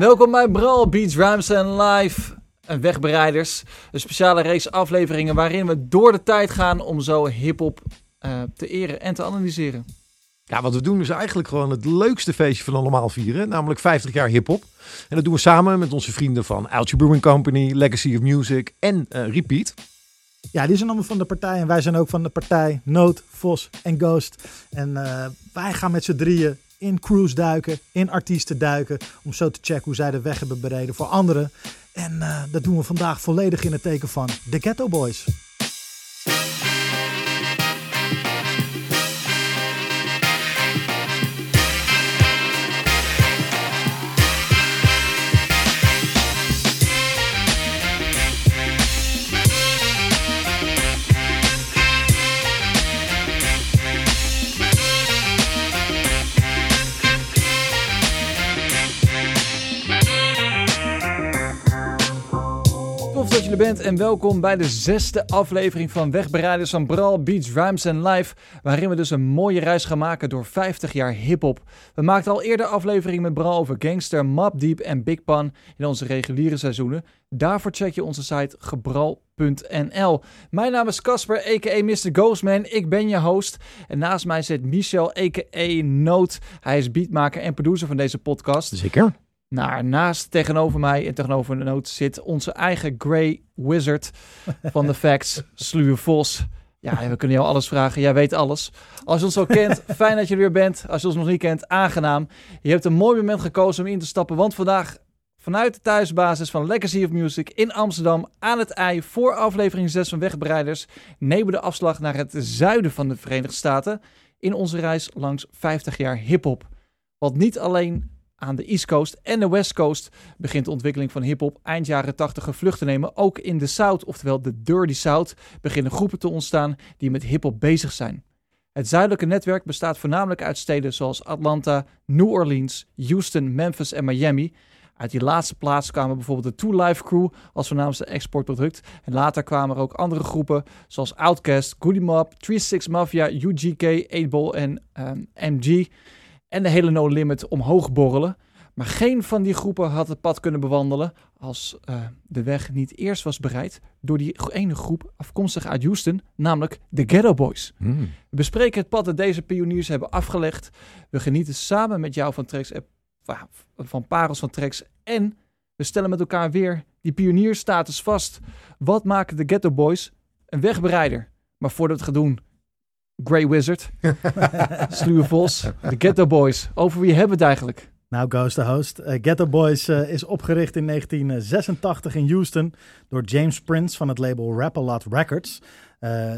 Welkom bij Brawl Beats Rhymes and Live en Wegbereiders. Een speciale race afleveringen waarin we door de tijd gaan om zo hip-hop eh, te eren en te analyseren. Ja, wat we doen is eigenlijk gewoon het leukste feestje van allemaal vieren. Namelijk 50 jaar hip-hop. En dat doen we samen met onze vrienden van Alture Brewing Company, Legacy of Music en eh, Repeat. Ja, die zijn allemaal van de partij en wij zijn ook van de partij Noot, Vos en Ghost. En eh, wij gaan met z'n drieën in crews duiken, in artiesten duiken, om zo te checken hoe zij de weg hebben bereden voor anderen. En eh, dat doen we vandaag volledig in het teken van de Ghetto Boys. Bent en welkom bij de zesde aflevering van Wegbereiders van Brawl Beats Rhymes and Live. Waarin we dus een mooie reis gaan maken door 50 jaar hip-hop. We maakten al eerder afleveringen met Brawl over Gangster, Mob Deep en Big Pan in onze reguliere seizoenen. Daarvoor check je onze site gebral.nl. Mijn naam is Casper, a.k.a. Mr. Ghostman. Ik ben je host. En naast mij zit Michel, a.k.a. Noot. Hij is beatmaker en producer van deze podcast. Zeker. Nou, naast tegenover mij en tegenover de noot zit onze eigen Grey Wizard van de Facts, Sluwe Vos. Ja, we kunnen jou alles vragen. Jij weet alles. Als je ons zo kent, fijn dat je er weer bent. Als je ons nog niet kent, aangenaam. Je hebt een mooi moment gekozen om in te stappen, want vandaag vanuit de thuisbasis van Legacy of Music in Amsterdam aan het ei voor aflevering 6 van Wegbereiders nemen we de afslag naar het zuiden van de Verenigde Staten in onze reis langs 50 jaar hip-hop. Wat niet alleen aan de East Coast en de West Coast begint de ontwikkeling van hip-hop eind jaren 80 vlucht te nemen. Ook in de South, oftewel de Dirty South, beginnen groepen te ontstaan die met hip-hop bezig zijn. Het zuidelijke netwerk bestaat voornamelijk uit steden zoals Atlanta, New Orleans, Houston, Memphis en Miami. Uit die laatste plaats kwamen bijvoorbeeld de Two Life Crew als voornaamste exportproduct. En later kwamen er ook andere groepen zoals Outkast, Goody Mob, 36 Mafia, UGK, 8-Ball en um, MG en de hele No Limit omhoog borrelen. Maar geen van die groepen had het pad kunnen bewandelen als uh, de weg niet eerst was bereid door die ene groep afkomstig uit Houston, namelijk de Ghetto Boys. Hmm. We bespreken het pad dat deze pioniers hebben afgelegd. We genieten samen met jou van tracks, van parels van tracks en we stellen met elkaar weer die pionierstatus vast. Wat maken de Ghetto Boys een wegbereider? Maar voordat we het gaan doen, Grey Wizard, Sluwe Vos, de Ghetto Boys. Over wie hebben we het eigenlijk? Nou, Ghost the Host. Uh, Ghetto Boys uh, is opgericht in 1986 in Houston door James Prince van het label Rap-A-Lot Records. Uh,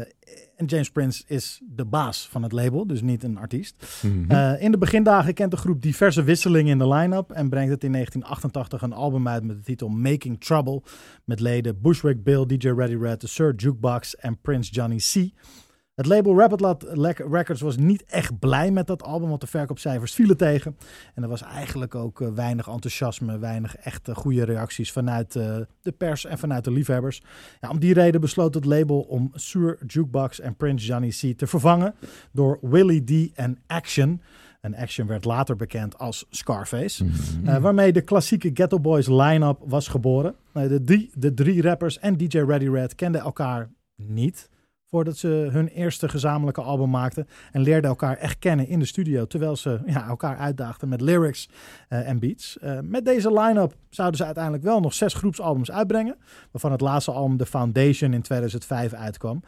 en James Prince is de baas van het label, dus niet een artiest. Mm -hmm. in de begindagen kent de groep diverse wisselingen in de line-up en brengt het in 1988 een album uit met de titel Making Trouble. Met leden Bushwick Bill, DJ Ready Red, The Sir Jukebox en Prince Johnny C. Het label Rapid Records was niet echt blij met dat album, want de verkoopcijfers vielen tegen. En er was eigenlijk ook uh, weinig enthousiasme, weinig echte goede reacties vanuit uh, de pers en vanuit de liefhebbers. Ja, om die reden besloot het label om Sir Jukebox en Prince Johnny C te vervangen door Willie D en Action. En Action werd later bekend als Scarface. Mm-hmm. Uh, waarmee de klassieke Ghetto Boys line-up was geboren. de, drie, de drie rappers en DJ Ready Red kenden elkaar niet voordat ze hun eerste gezamenlijke album maakten. En leerden elkaar echt kennen in de studio. Terwijl ze ja, elkaar uitdaagden met lyrics uh, en beats. Uh, met deze line-up zouden ze uiteindelijk wel nog zes groepsalbums uitbrengen. Waarvan het laatste album The Foundation in 2005 uitkwam.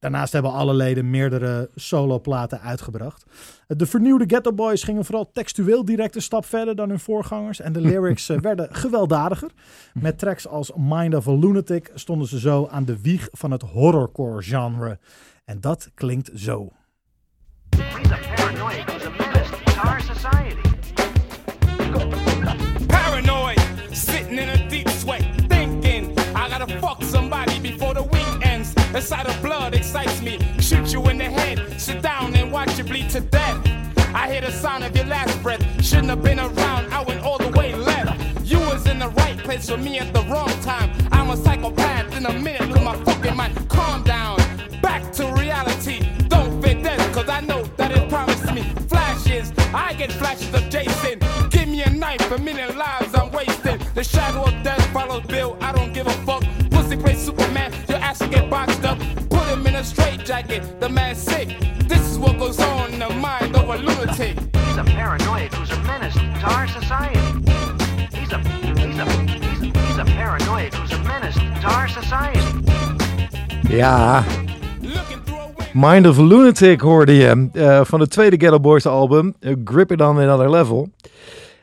Daarnaast hebben alle leden meerdere soloplaten uitgebracht. De vernieuwde Ghetto Boys gingen vooral textueel direct een stap verder dan hun voorgangers. En de lyrics werden gewelddadiger. Met tracks als Mind of a Lunatic stonden ze zo aan de wieg van het horrorcore genre. En dat klinkt zo. Paranoid, sitting in a deep sweat, thinking I gotta fuck somebody before the week ends. The sight of blood excites me. Shoot you in the head, sit down and watch you bleed to death. I hear the sound of your last breath. Shouldn't have been around, I went all the way left. You was in the right place for me at the wrong time. I'm a psychopath in a minute, lose my fucking mind. Calm down, I know that it promised me flashes. I get flashes of Jason. Give me a knife, a minute lives I'm wasting. The shadow of death follows Bill. I don't give a fuck. Pussy play Superman. Your ass will get boxed up. Put him in a straight jacket. The man's sick. This is what goes on in the mind of a lunatic. He's a paranoid who's a menace to our society. He's a he's a he's a, he's a paranoid who's a menace to our society. Ja, Mind of Lunatic hoorde je eh, van het tweede Ghetto Boys album, eh, Grip It On Another Level.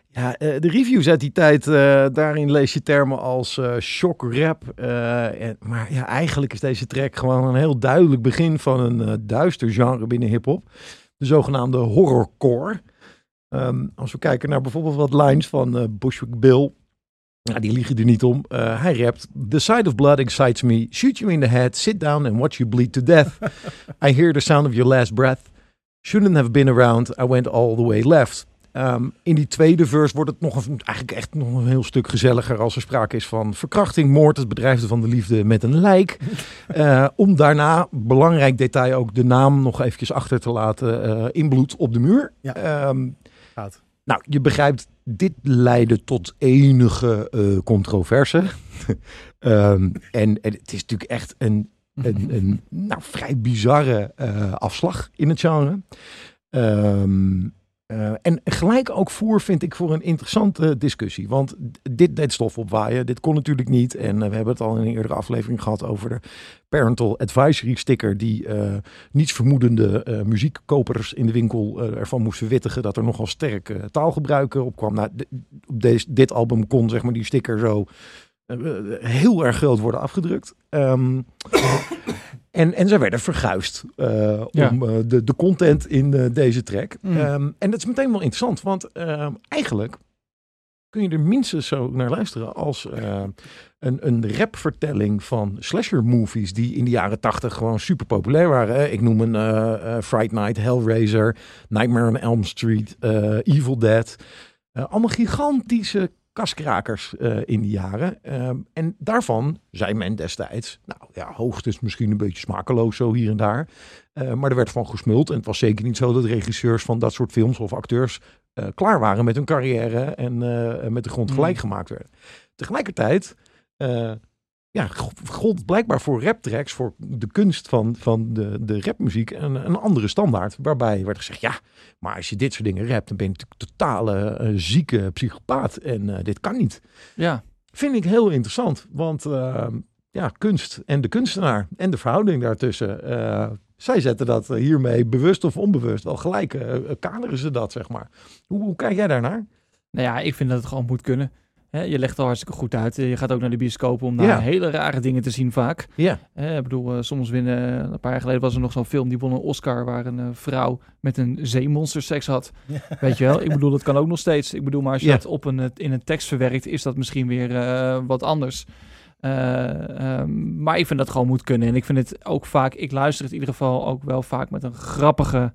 Ja, eh, de reviews uit die tijd, daarin lees je termen als shock rap. en, maar ja, eigenlijk is deze track gewoon een heel duidelijk begin van een duister genre binnen hip-hop. De zogenaamde horrorcore. Ehm, als we kijken naar bijvoorbeeld wat lines van Bushwick Bill. Ja, die liegen er niet om. Eh, hij rapt: The sight of blood excites me. Shoot you in the head. Sit down and watch you bleed to death. I hear the sound of your last breath. Shouldn't have been around. I went all the way left. Ehm, in die tweede verse wordt het nog een, eigenlijk echt nog een heel stuk gezelliger als er sprake is van verkrachting, moord, het bedrijven van de liefde met een lijk. Eh, om daarna, belangrijk detail ook, de naam nog eventjes achter te laten eh, in bloed op de muur. Ja. Ehm, nou, je begrijpt, dit leidde tot enige eh, controverse. Ehm, en, en het is natuurlijk echt een, een, een nou, vrij bizarre eh, afslag in het genre. Ehm, eh, en gelijk ook voor, vind ik, voor een interessante discussie. Want dit deed stof opwaaien. Dit kon natuurlijk niet. En eh, we hebben het al in een eerdere aflevering gehad over de Parental Advisory sticker. Die eh, niets vermoedende eh, muziekkopers in de winkel ervan moesten wittigen dat er nogal sterk taalgebruik eh, opkwam. Nou, op deze, dit album kon zeg maar die sticker zo heel erg groot worden afgedrukt. Ehm, en, en zij werden verguisd eh, Ja. om eh, de, de content in eh, deze track. Mm. Ehm, en dat is meteen wel interessant, want ehm, eigenlijk kun je er minstens zo naar luisteren als eh, een, een rapvertelling van slasher movies die in de jaren tachtig gewoon super populair waren. Ik noem een eh eh, Fright Night, Hellraiser, Nightmare on Elm Street, eh, Evil Dead. Eh, allemaal gigantische kaskrakers eh, in die jaren. Ehm, en daarvan zei men destijds, nou ja, hoogstens misschien een beetje smakeloos zo hier en daar. Eh, maar er werd van gesmuld. En het was zeker niet zo dat regisseurs van dat soort films of acteurs eh, klaar waren met hun carrière en met de grond gelijk Mm. gemaakt werden. Tegelijkertijd ja, gold blijkbaar voor raptracks, voor de kunst van, van de, de rapmuziek, een, een andere standaard. Waarbij werd gezegd, ja, maar als je dit soort dingen rapt, dan ben je natuurlijk totale eh, zieke psychopaat. En eh, dit kan niet. Ja, Vind ik heel interessant, want eh, ja, kunst en de kunstenaar en de verhouding daartussen. zij zetten dat hiermee bewust of onbewust wel gelijk. kaderen ze dat, zeg maar. Hoe, hoe kijk jij daarnaar? nou ja, ik vind dat het gewoon moet kunnen. Hè, je legt al hartstikke goed uit. Je gaat ook naar de bioscoop om daar Ja. hele rare dingen te zien vaak. Ja, Hè, ik bedoel, eh, soms winnen... Een paar jaar geleden was er nog zo'n film die won een Oscar... waar een eh, vrouw met een zeemonster seks had. Weet je wel? Ik bedoel, dat kan ook nog steeds. Ik bedoel, maar als je Ja. dat op een, in een tekst verwerkt... is dat misschien weer eh, wat anders. Eh, ehm, maar ik vind dat gewoon moet kunnen. En ik vind het ook vaak... Ik luister het in ieder geval ook wel vaak met een grappige...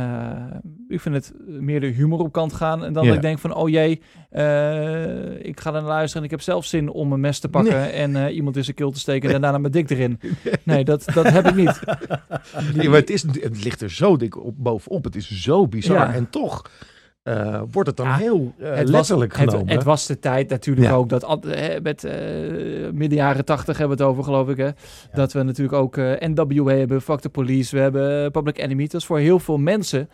eh, ik vind het meer de humor op kant gaan. En dan Ja. dat ik denk van, oh jee, eh, ik ga er naar luisteren en ik heb zelf zin om een mes te pakken en eh, iemand in zijn keel te steken en daarna mijn dik erin. Nee, dat, dat heb ik niet. Maar het, is, het ligt er zo dik op, bovenop. Het is zo bizar. Ja. En toch eh, wordt het dan Ja, heel het, was, letterlijk het, genomen. het was de tijd natuurlijk Ja. ook dat met eh, midden jaren tachtig hebben we het over, geloof ik. Hè? Dat we natuurlijk ook NWA hebben, Fuck the Police, we hebben Public Enemy. Dat is voor heel veel mensen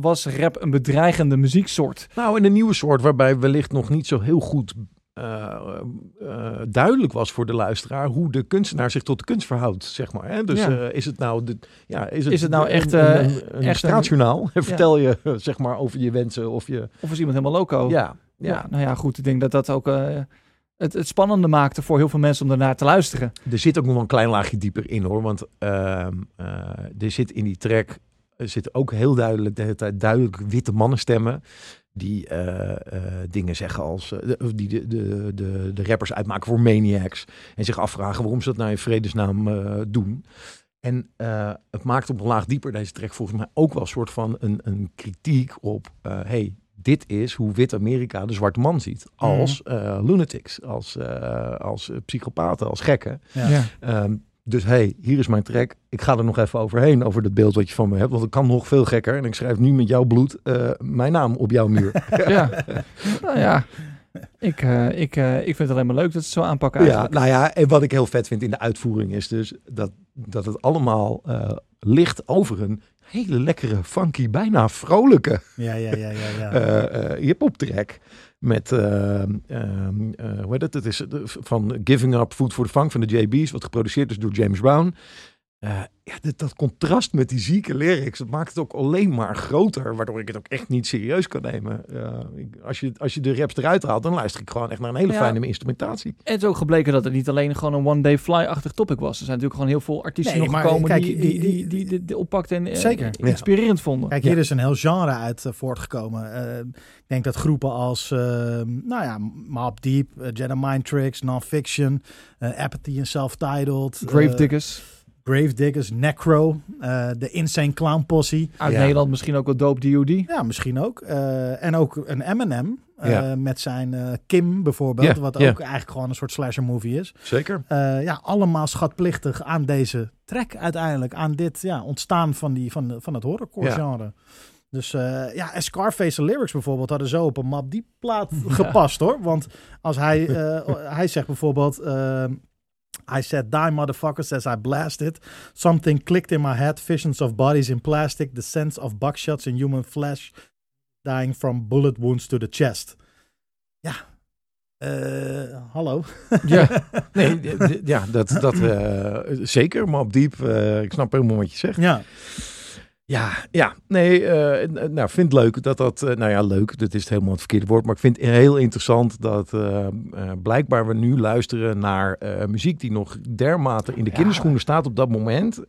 was rap een bedreigende muzieksoort. Nou, en een nieuwe soort waarbij wellicht nog niet zo heel goed eh, eh, duidelijk was voor de luisteraar hoe de kunstenaar zich tot de kunst verhoudt, zeg maar. Hè? Dus Ja. eh, is het nou, de, ja, is het, Is het nou echt, een, een, een echt een- straatjournaal? Vertel je zeg maar over je wensen of je, Of is iemand helemaal loco? ja, Ja, ja. nou ja, goed. Ik denk dat dat ook het, het spannende maakte voor heel veel mensen om daarnaar te luisteren. Er zit ook nog wel een klein laagje dieper in hoor, want ehm, eh, er zit in die track er zitten ook heel duidelijk de hele tijd duidelijk witte mannenstemmen die eh, eh, dingen zeggen als eh, de- die de, de, de, de rappers uitmaken voor maniacs en zich afvragen waarom ze dat nou in vredesnaam doen. En het maakt op een laag dieper deze track volgens mij ook wel een soort van een, een kritiek op, hey, dit is hoe wit Amerika de zwarte man ziet. Als eh, lunatics, als, als psychopaten, als gekken. Ja. Ehm, dus hey, hier is mijn track. Ik ga er nog even overheen over dat beeld wat je van me hebt. Want het kan nog veel gekker. En ik schrijf nu met jouw bloed eh, mijn naam op jouw muur. Ja. nou ja. Ik, eh, ik, eh, ik vind het alleen maar leuk dat ze het zo aanpakken Ja, eigenlijk. nou ja, en wat ik heel vet vind in de uitvoering is dus dat, dat het allemaal eh, ligt over een hele lekkere, funky, bijna vrolijke Ja, ja, ja, ja. ja. eh eh, hip-hop track. Met, eh, hoe heet het? Het is eh, van Giving Up Food for the Funk van de JB's, wat geproduceerd is door James Brown. Eh, ja, dat, dat contrast met die zieke lyrics, dat maakt het ook alleen maar groter, waardoor ik het ook echt niet serieus kan nemen. Eh, ik- als, je, als je de raps eruit haalt, dan luister ik gewoon echt naar een hele Ja. fijne instrumentatie. En het is ook gebleken dat het niet alleen gewoon een one-day fly-achtig topic was. Er zijn natuurlijk gewoon heel veel artiesten Nee, nog maar gekomen kijk, die, die, die, die, die, die oppakten en eh, Zeker. inspirerend vonden. Kijk, hier is een heel genre uit voortgekomen. Ik denk dat groepen als, eh, nou ja, Mob Deep, uh, Jedi Mind Tricks, Non-Fiction, Apathy en Self-Titled, eh, Gravediggers. Gravediggers, Necro, eh, de Insane Clown Posse. Uit Ja. Nederland misschien ook wel Dope DOD. Ja, misschien ook. Eh, en ook een Eminem eh, Ja. met zijn eh, Kim bijvoorbeeld, wat ook eigenlijk gewoon een soort slasher movie is. Zeker. Eh, ja, allemaal schatplichtig aan deze track uiteindelijk. Aan dit ja, ontstaan van, die, van, van het horrorcore Ja. genre. Dus eh, ja, en Scarface lyrics bijvoorbeeld hadden zo op een map die plaat gepast hoor. Want als hij, eh, hij zegt bijvoorbeeld... ehm, I said, die motherfuckers as I blasted. Something clicked in my head. Visions of bodies in plastic. The sense of buckshots in human flesh. Dying from bullet wounds to the chest. Ja. Eh, hallo. Ja, nee, ja dat, dat eh, zeker. Maar op diep, eh, ik snap helemaal wat je zegt. Ja. Ja, ja, nee, n- nou, vind het leuk dat dat, eh, nou ja, leuk, dat is het helemaal het verkeerde woord, maar ik vind het heel interessant dat eh, eh, blijkbaar we nu luisteren naar muziek die nog dermate in de Ja. kinderschoenen staat op dat moment.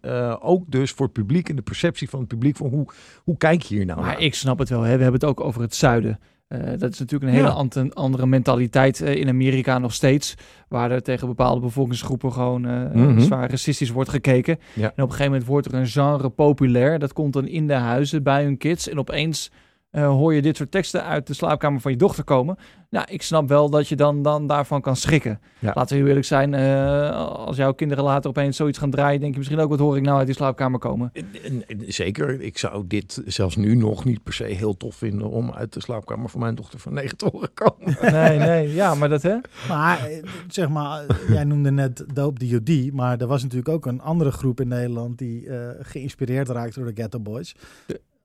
Ook dus voor het publiek en de perceptie van het publiek van hoe, hoe kijk je hier nou Maar naar? ik snap het wel. Hè. We hebben het ook over het zuiden. Eh, dat is natuurlijk een hele Ja. andere mentaliteit eh, in Amerika nog steeds. Waar er tegen bepaalde bevolkingsgroepen gewoon eh, Mhm. zwaar racistisch wordt gekeken. Ja. En op een gegeven moment wordt er een genre populair. Dat komt dan in de huizen bij hun kids. En opeens eh, hoor je dit soort teksten uit de slaapkamer van je dochter komen. Nou, ik snap wel dat je dan, dan daarvan kan schrikken. Ja. Laten we heel eerlijk zijn. eh, als jouw kinderen later opeens zoiets gaan draaien, denk je misschien ook wat hoor ik nou uit die slaapkamer komen. En- en- Zeker, ik zou dit zelfs nu nog niet per se heel tof vinden om uit de slaapkamer van mijn dochter van negen te horen komen. Nee, nee, ja, maar dat hè? Maar eh, zeg maar, jij noemde net Dope DOD, maar er was natuurlijk ook een andere groep in Nederland die eh, geïnspireerd raakte door de Ghetto Boys.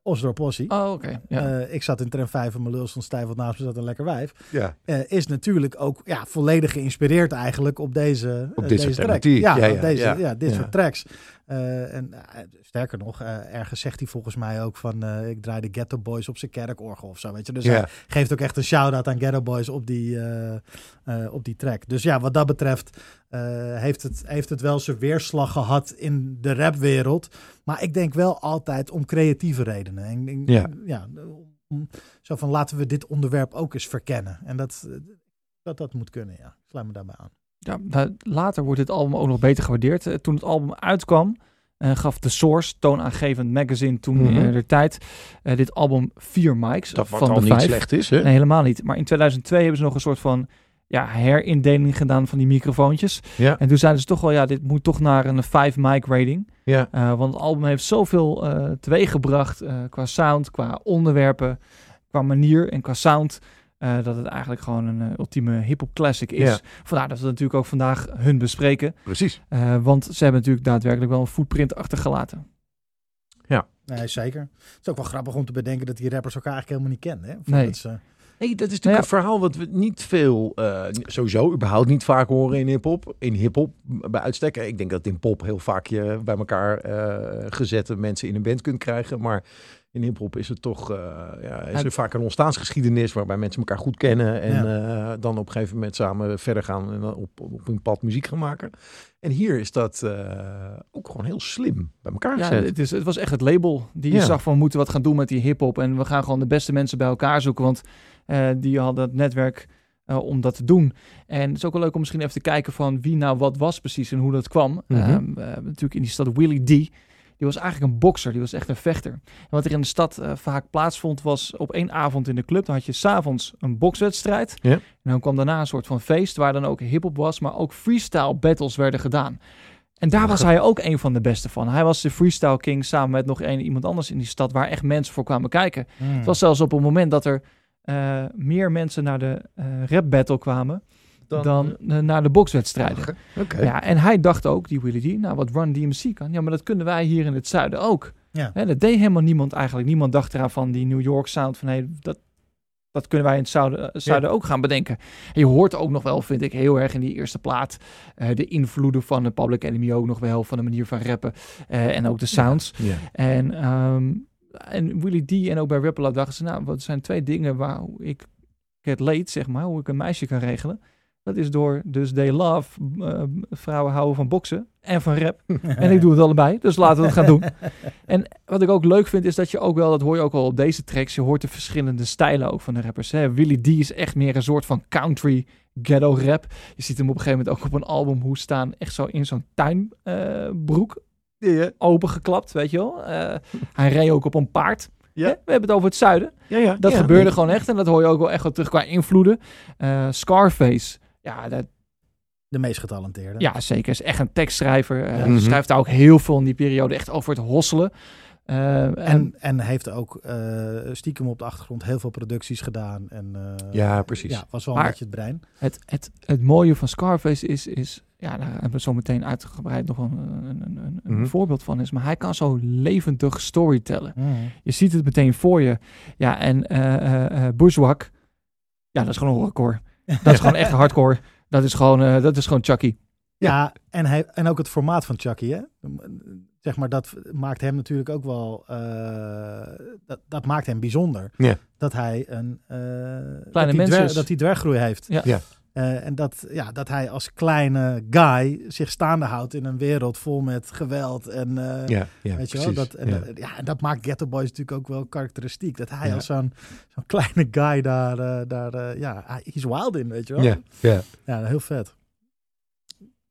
Osdorp Possie. Oh, oké. Ja. Eh, ik zat in tram 5 en mijn lul stond stijf, want naast me zat een lekker wijf. Ja, Eh, is natuurlijk ook ja, volledig geïnspireerd eigenlijk op deze, Op eh, dit deze soort track. Ja, Ja, op ja, deze, ja. ja. dit Ja. soort tracks. Eh, en eh, sterker nog, eh, ergens zegt hij volgens mij ook van ik draai de Ghetto Boys op zijn kerkorgel of zo, weet je. Dus hij geeft ook echt een shout-out aan Ghetto Boys op die, op die track. Dus ja, wat dat betreft heeft, het, heeft het wel zijn weerslag gehad in de rapwereld. Maar ik denk wel altijd om creatieve redenen. En, en- Ja. ja om- zo van laten we dit onderwerp ook eens verkennen. En dat, dat, dat moet kunnen, ja. Ik Sluit me daarbij aan. Ja, nou, later wordt dit album ook nog beter gewaardeerd. Eh, toen het album uitkwam, eh, gaf The Source, toonaangevend magazine, toen Mhm. in de tijd, eh, dit album vier mics dat van al de niet vijf. slecht is, hè? Nee, helemaal niet. Maar in 2002 hebben ze nog een soort van ja, herindeling gedaan van die microfoontjes. Ja, En toen zeiden ze toch wel, ja, dit moet toch naar een 5 mic rating. ja. Eh, want het album heeft zoveel eh teweeggebracht eh, qua sound, qua onderwerpen, qua manier en qua sound. Eh, dat het eigenlijk gewoon een eh, ultieme hip-hop classic is. Ja. Vandaar dat we natuurlijk ook vandaag hun bespreken. precies. Eh, want ze hebben natuurlijk daadwerkelijk wel een footprint achtergelaten. Nee, zeker. Het is ook wel grappig om te bedenken dat die rappers elkaar eigenlijk helemaal niet kennen. Hè? Nee. Dat ze- Nee, dat is natuurlijk Nou ja. een verhaal wat we niet veel, eh, sowieso überhaupt niet vaak horen in hip-hop. In hip-hop bij uitstek. Ik denk dat in pop heel vaak je bij elkaar eh, gezette mensen in een band kunt krijgen. Maar in hip-hop is het toch, eh, ja, is er vaak een ontstaansgeschiedenis waarbij mensen elkaar goed kennen. En eh, dan op een gegeven moment samen verder gaan en op, op hun pad muziek gaan maken. En hier is dat eh, ook gewoon heel slim bij elkaar Ja, gezet. het, is, het was echt het label die Ja. zag van we moeten wat gaan doen met die hip-hop. En we gaan gewoon de beste mensen bij elkaar zoeken. Want die hadden het netwerk om dat te doen. En het is ook wel leuk om misschien even te kijken van wie nou wat was precies en hoe dat kwam. Mhm. Ehm, natuurlijk in die stad Willie D. Die was eigenlijk een bokser, die was echt een vechter. En wat er in de stad eh, vaak plaatsvond was op één avond in de club. Dan had je s'avonds een bokswedstrijd. Ja. En dan kwam daarna een soort van feest waar dan ook hip-hop was, maar ook freestyle battles werden gedaan. En daar was hij ook een van de beste van. Hij was de freestyle king samen met nog een, iemand anders in die stad waar echt mensen voor kwamen kijken. Hmm. Het was zelfs op een moment dat er eh, meer mensen naar de eh, rap battle kwamen Dan- dan, eh, naar de bokswedstrijden. Oké. Ja, en hij dacht ook, die Willie D, nou wat Run DMC kan, ja, maar dat kunnen wij hier in het zuiden ook. Ja. Hè, dat deed helemaal niemand eigenlijk. Niemand dacht eraan van die New York sound van, hé, dat, dat kunnen wij in het zuiden, eh, zuiden ook gaan bedenken. En je hoort ook nog wel, vind ik, heel erg in die eerste plaat, eh, de invloeden van de Public Enemy ook nog wel, van de manier van rappen eh, en ook de sounds. Ja. En, ehm, en Willie D en ook bij Ripple dachten ze, nou, wat zijn twee dingen waar ik get late, zeg maar, hoe ik een meisje kan regelen. Dat is door, dus they love, eh, vrouwen houden van boksen en van rap. En ik doe het allebei, dus laten we het gaan doen. En wat ik ook leuk vind, is dat je ook wel, dat hoor je ook al op deze tracks, je hoort de verschillende stijlen ook van de rappers. Hè. Willie D is echt meer een soort van country ghetto rap. Je ziet hem op een gegeven moment ook op een album hoe staan, echt zo in zo'n tuinbroek, opengeklapt, weet je wel. Eh, hij reed ook op een paard. Ja. We hebben het over het zuiden. ja, ja. Dat gebeurde gewoon echt en dat hoor je ook wel echt wel terug qua invloeden. Eh, Scarface, ja, dat, De meest getalenteerde. ja, zeker. Is echt een tekstschrijver. Eh, Ja. Mhm. Schrijft daar ook heel veel in die periode echt over het hosselen. Eh, en, En, en heeft ook eh, stiekem op de achtergrond heel veel producties gedaan. En, eh, Ja, precies. Ja, was wel Maar- een beetje het brein. het, het, het mooie van Scarface is, is ja, daar hebben we zo meteen uitgebreid nog een, een, een, een Mhm. voorbeeld van is. Maar hij kan zo levendig storytellen. Je ziet het meteen voor je. Ja, en eh eh, eh, Bushwhack, ja, dat is gewoon hardcore. Dat is gewoon echt hardcore. Dat is gewoon, eh, dat is gewoon Chucky. Ja, en, hij, en ook het formaat van Chucky, hè? Zeg maar, dat maakt hem natuurlijk ook wel... eh, dat, dat maakt hem bijzonder. Ja. Dat hij een... eh, dat mens hij dwer- is. Dat hij dwerggroei heeft. Ja. Ja. Eh, en dat, ja, dat hij als kleine guy zich staande houdt in een wereld vol met geweld. En, eh, Ja, ja, weet je wel? Dat, en, ja. dat, ja, en dat maakt Ghetto Boys natuurlijk ook wel karakteristiek. Dat hij Ja. als zo'n zo'n kleine guy daar... eh, daar ja, hij is wild in, weet je wel? ja, ja. Ja, heel vet.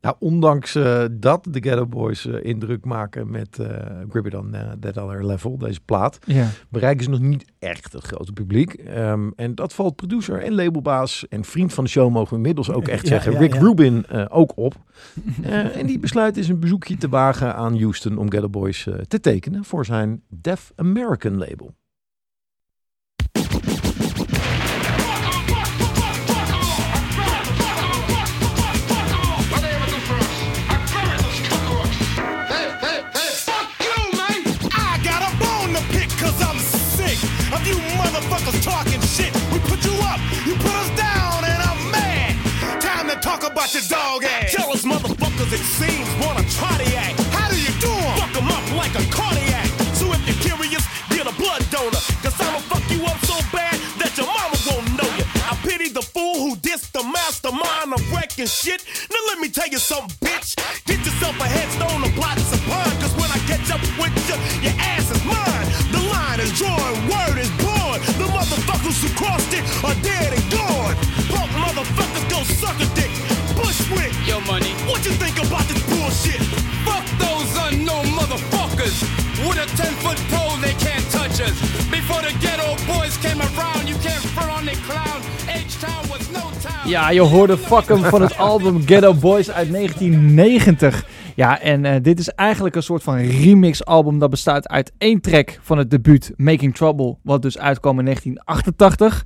Nou, ondanks eh, dat de Ghetto Boys eh, indruk maken met eh Grip It On That Other Level, deze plaat, Ja. bereiken ze nog niet echt het grote publiek. Ehm, en dat valt producer en labelbaas en vriend van de show, mogen we inmiddels ook echt Ja, zeggen, ja, Rick ja. Rubin ook op. En die besluit is een bezoekje te wagen aan Houston om Ghetto Boys te tekenen voor zijn Def American label. It seems, wanna try the act. How do you do 'em? Fuck 'em up like a cardiac. So if you're curious, get a blood donor. Cause I'ma fuck you up so bad that your mama won't know you. I pity the fool who dissed the mastermind of wrecking shit. Now let me tell you something, bitch. Get yourself a headstone or blocks of pine. Cause when I catch up with you, your ass is mine. The line is drawn, word is born. The motherfuckers who crossed it are dead and gone. Punk motherfuckers go suck a dick. With a 10 foot pole, they can't touch us. Before the ghetto boys came around, you can't front on the clown. H-Town was no town. Ja, je hoorde Fuck 'em van het album Ghetto Boys uit 1990. Ja, en eh, dit is eigenlijk een soort van remix album dat bestaat uit één track van het debuut Making Trouble, wat dus uitkwam in 1988.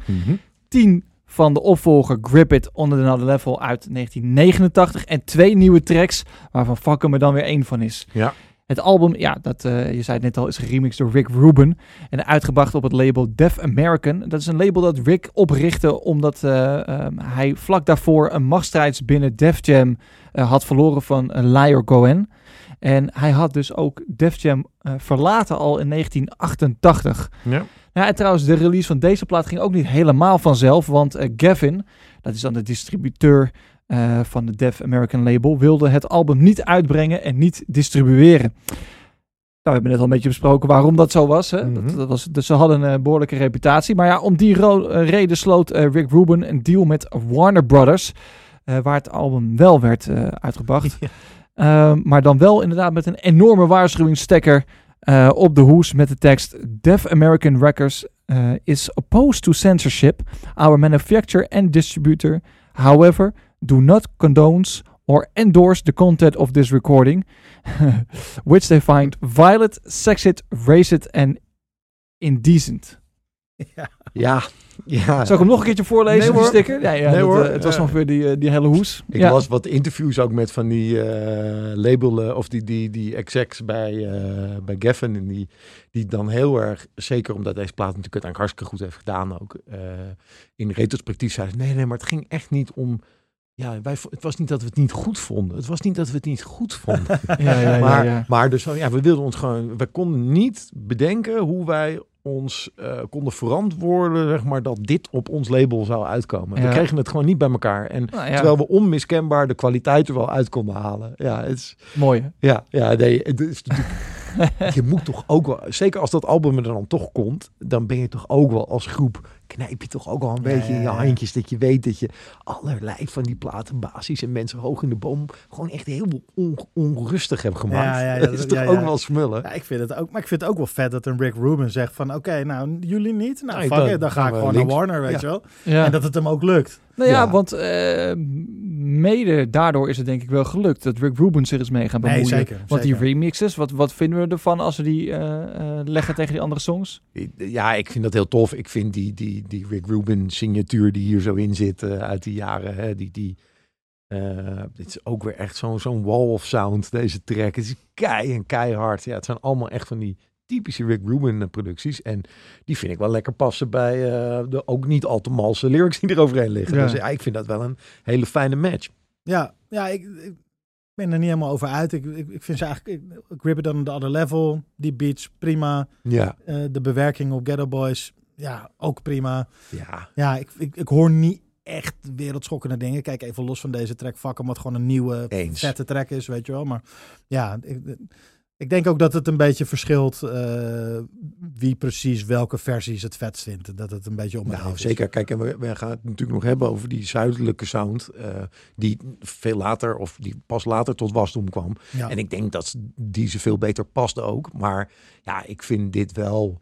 10 van de opvolger Grip It Under Another Level uit 1989 en twee nieuwe tracks waarvan Fuck 'em er dan weer één van is. Ja. Het album, ja, dat, eh, je zei het net al, is geremixed door Rick Rubin. En uitgebracht op het label Def American. Dat is een label dat Rick oprichtte omdat eh, ehm, hij vlak daarvoor een machtsstrijd binnen Def Jam eh, had verloren van Liar Cohen. En hij had dus ook Def Jam verlaten al in 1988. Ja. Ja, en trouwens, de release van deze plaat ging ook niet helemaal vanzelf. Want Gavin, dat is dan de distributeur eh, van de Def American label, wilde het album niet uitbrengen en niet distribueren. Nou, we hebben net al een beetje besproken waarom dat zo was. Hè? Mhm. dat, dat was dus ze hadden een behoorlijke reputatie. Maar ja, om die eh, reden sloot eh, Rick Rubin een deal met Warner Brothers. eh, waar het album wel werd eh, uitgebracht. Maar dan wel inderdaad met een enorme waarschuwingsstekker eh, op de hoes met de tekst Def American Records eh, is opposed to censorship. Our manufacturer and distributor, however, do not condones or endorse the content of this recording, which they find violent, sexist, racist and indecent. Ja. Ja, ja. Zal ik hem nog een keertje voorlezen, Nee, die hoor. sticker? Ja, Nee, dat, hoor. eh, het was nog weer die, eh, die hele hoes. Ik ja. las wat interviews ook met van die eh label of die, die, die execs bij, bij Geffen. En die, die dan heel erg, zeker omdat deze plaat natuurlijk uiteindelijk hartstikke goed heeft gedaan ook. in retrospectief zeiden nee, nee, maar het ging echt niet om... Ja, wij, het was niet dat we het niet goed vonden. Het was niet dat we het niet goed vonden. ja, ja, maar, ja. maar dus, ja, we wilden ons gewoon, we konden niet bedenken hoe wij ons eh, konden verantwoorden, zeg maar, dat dit op ons label zou uitkomen. We kregen het gewoon niet bij elkaar. En Nou, terwijl we onmiskenbaar de kwaliteit er wel uit konden halen. Ja, het is, mooi. hè? ja, ja, nee, het is natuurlijk, je moet toch ook wel, zeker als dat album er dan toch komt, dan ben je toch ook wel als groep, knijp je toch ook wel een Ja, beetje in je ja, ja. handjes, dat je weet dat je allerlei van die platenbasis en mensen hoog in de boom gewoon echt heel on- onrustig hebben gemaakt. Ja, ja, ja, dat is toch ja, ook ja. wel smullen. Ja, ik vind het ook, maar ik vind het ook wel vet dat een Rick Rubin zegt van, oké, nou, jullie niet? Nou, Nee, fuck dan it, dan ga ik gewoon links. naar Warner, weet Ja. je wel? Ja. En dat het hem ook lukt. Nou ja, Ja. want eh, mede daardoor is het denk ik wel gelukt dat Rick Rubin zich is mee gaan Nee, bemoeien. zeker, Want die remixes, wat, wat vinden we ervan als we die eh, eh, leggen tegen die andere songs? Ja, ik vind dat heel tof. Ik vind die, die, die Rick Rubin signatuur die hier zo in zit uit die jaren, hè, die, die, eh, dit is ook weer echt zo'n zo'n wall of sound, deze track. Het is kei en keihard. Ja, het zijn allemaal echt van die typische Rick Rubin eh, producties. En die vind ik wel lekker passen bij eh, de ook niet al te malse lyrics die er overheen liggen. Ja. Dus ja, ik vind dat wel een hele fijne match. Ja, ja ik, ik ben er niet helemaal over uit. Ik, ik, ik vind ze eigenlijk, ik, ik Grip It on the Other Level, die beats, prima. Ja, Eh, de bewerking op Ghetto Boys, ja, ook prima. ja. Ja, ik, ik, ik hoor niet echt wereldschokkende dingen. Kijk even los van deze track, fuck hem, wat gewoon een nieuwe, Eens. vette track is, weet je wel. Maar ja, ik, ik denk ook dat het een beetje verschilt eh, wie precies welke versies het vetst vindt. Dat het een beetje om Nou, even is. zeker. Kijk, en we, we gaan het natuurlijk nog hebben over die zuidelijke sound. eh, die veel later, of die pas later tot wasdom kwam. Ja. En ik denk dat die ze veel beter past ook. Maar ja, ik vind dit wel.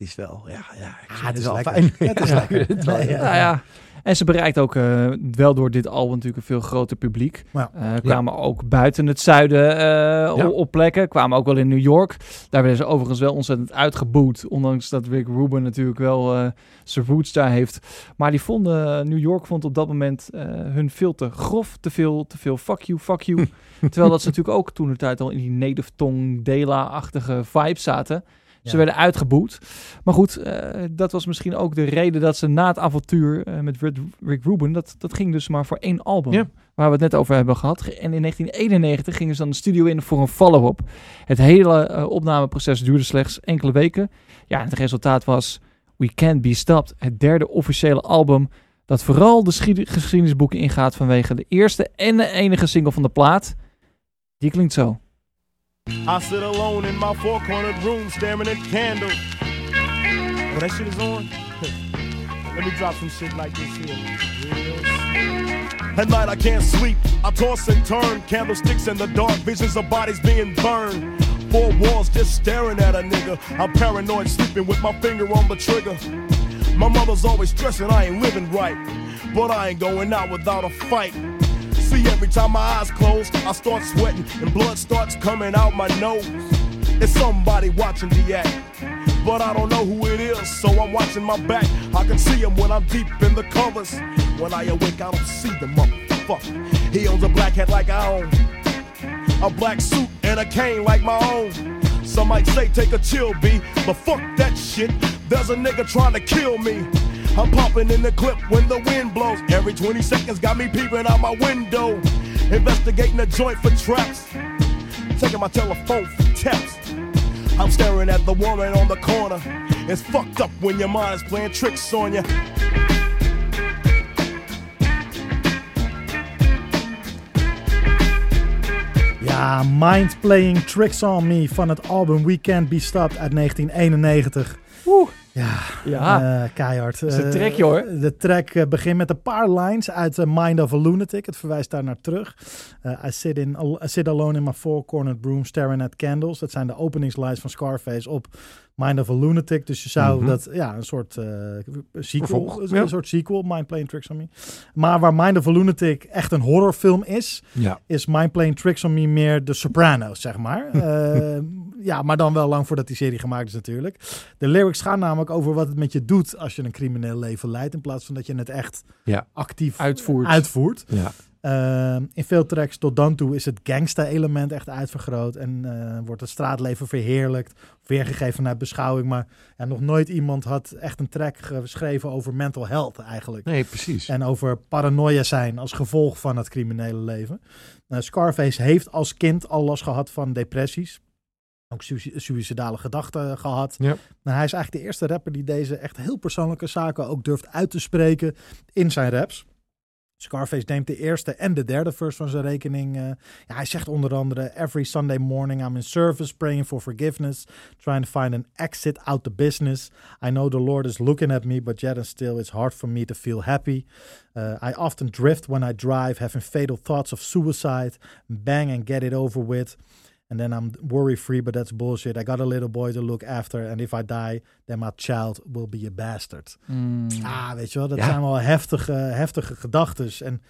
Is wel, ja, ja. Vind het is wel lekker. fijn. Ja, het is Ja, lekker. het is wel- Nee, ja. Nou ja. En ze bereikt ook eh, wel door dit album natuurlijk een veel groter publiek. Ja. Eh, kwamen ook buiten het zuiden eh, Ja. op, plekken. Kwamen ook wel in New York. Daar werden ze overigens wel ontzettend uitgeboet. Ondanks dat Rick Rubin natuurlijk wel eh, zijn roots daar heeft. Maar die vonden, New York vond op dat moment eh, hun veel te grof. Te veel, te veel fuck you, fuck you. Terwijl dat ze natuurlijk ook toen de tijd al in die native tongue, Dela-achtige vibe zaten. Ze Ja. werden uitgeboet. Maar goed, eh, dat was misschien ook de reden dat ze na het avontuur eh, met Rick, Rubin, dat, dat ging dus maar voor één album. Ja. Waar we het net over hebben gehad. En in 1991 gingen ze dan de studio in voor een follow-up. Het hele eh, opnameproces duurde slechts enkele weken. Ja, en het resultaat was We Can't Be Stopped. Het derde officiële album dat vooral de schied- geschiedenisboeken ingaat vanwege de eerste en de enige single van de plaat. Die klinkt zo. I sit alone in my four cornered room staring at candles. Oh, that shit is on? Let me drop some shit like this here. At night I can't sleep, I toss and turn. Candlesticks in the dark, visions of bodies being burned. Four walls just staring at a nigga. I'm paranoid, sleeping with my finger on the trigger. My mother's always stressing I ain't living right. But I ain't going out without a fight. Every time my eyes close, I start sweating and blood starts coming out my nose. It's somebody watching the act, but I don't know who it is, so I'm watching my back. I can see him when I'm deep in the covers. When I awake, I don't see the motherfucker. He owns a black hat like I own, a black suit and a cane like my own. Some might say take a chill, B, but fuck that shit. There's a nigga trying to kill me. I'm popping in the clip when the wind blows. Every 20 seconds got me peeping out my window. Investigating the joint for traps. Taking my telephone for taps. I'm staring at the woman on the corner. It's fucked up when your mind is playing tricks on you. Ja, Mind Playing Tricks on Me van het album We Can't Be Stopped uit 1991. Oeh. Ja, Ja. eh, keihard. is een Eh, trackje, hoor. De track eh, begint met een paar lines uit Mind of a Lunatic. Het verwijst daar naar terug. I, sit in, I sit alone in my four-cornered room staring at candles. Dat zijn de openingslines van Scarface op Mind of a Lunatic. Dus je zou Mhm. dat, ja, een soort eh, sequel, Vervolg, een soort sequel, Mind Playing Tricks on Me. Maar waar Mind of a Lunatic echt een horrorfilm is, Ja. is Mind Playing Tricks on Me meer de Sopranos, zeg maar. ja, maar dan wel lang voordat die serie gemaakt is natuurlijk. De lyrics gaan namelijk over wat het met je doet als je een crimineel leven leidt. In plaats van dat je het echt Ja. actief Uitvoert. uitvoert. Ja. Ehm, in veel tracks tot dan toe is het gangsta-element echt uitvergroot. En eh, wordt het straatleven verheerlijkt. Weergegeven vanuit beschouwing. Maar ja, nog nooit iemand had echt een track geschreven over mental health eigenlijk. Nee, precies. En over paranoia zijn als gevolg van het criminele leven. Nou, Scarface heeft als kind al last gehad van depressies. Ook suïcidale gedachten gehad. Ja. Hij is eigenlijk de eerste rapper die deze echt heel persoonlijke zaken ook durft uit te spreken in zijn raps. Scarface neemt de eerste en de derde verse van zijn rekening. eh, ja, hij zegt onder andere: Every Sunday morning I'm in service, praying for forgiveness, trying to find an exit out the business. I know the Lord is looking at me, but yet and still it's hard for me to feel happy. Uh, I often drift when I drive, having fatal thoughts of suicide. Bang and get it over with. And then I'm worry free, but that's bullshit. I got a little boy to look after, and if I die, then my child will be a bastard. Mm. Ah, weet je wel, dat Ja. zijn wel heftige, heftige gedachtes. En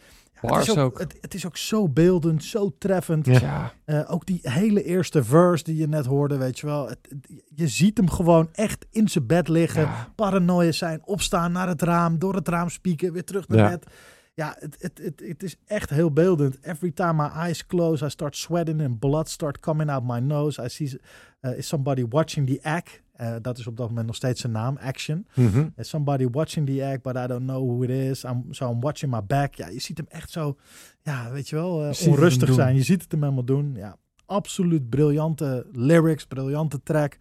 ja, het, is ook, ook. Het, het is ook zo beeldend, zo treffend. Ja. Eh, ook die hele eerste verse die je net hoorde, weet je wel. Het, het- je ziet hem gewoon echt in zijn bed liggen. Ja. Paranoia zijn, opstaan naar het raam, door het raam spieken, weer terug naar Ja. bed. Ja, het, het, het, het is echt heel beeldend. Every time my eyes close, I start sweating and blood start coming out my nose. I see uh, is somebody watching the act. Eh, dat is op dat moment nog steeds zijn naam, Action. Mhm. Is somebody watching the act, but I don't know who it is. I'm, so I'm watching my back. Ja, je ziet hem echt zo, ja, weet je wel, eh, Je onrustig zijn. Je ziet het hem helemaal doen. Ja, absoluut briljante lyrics, briljante track.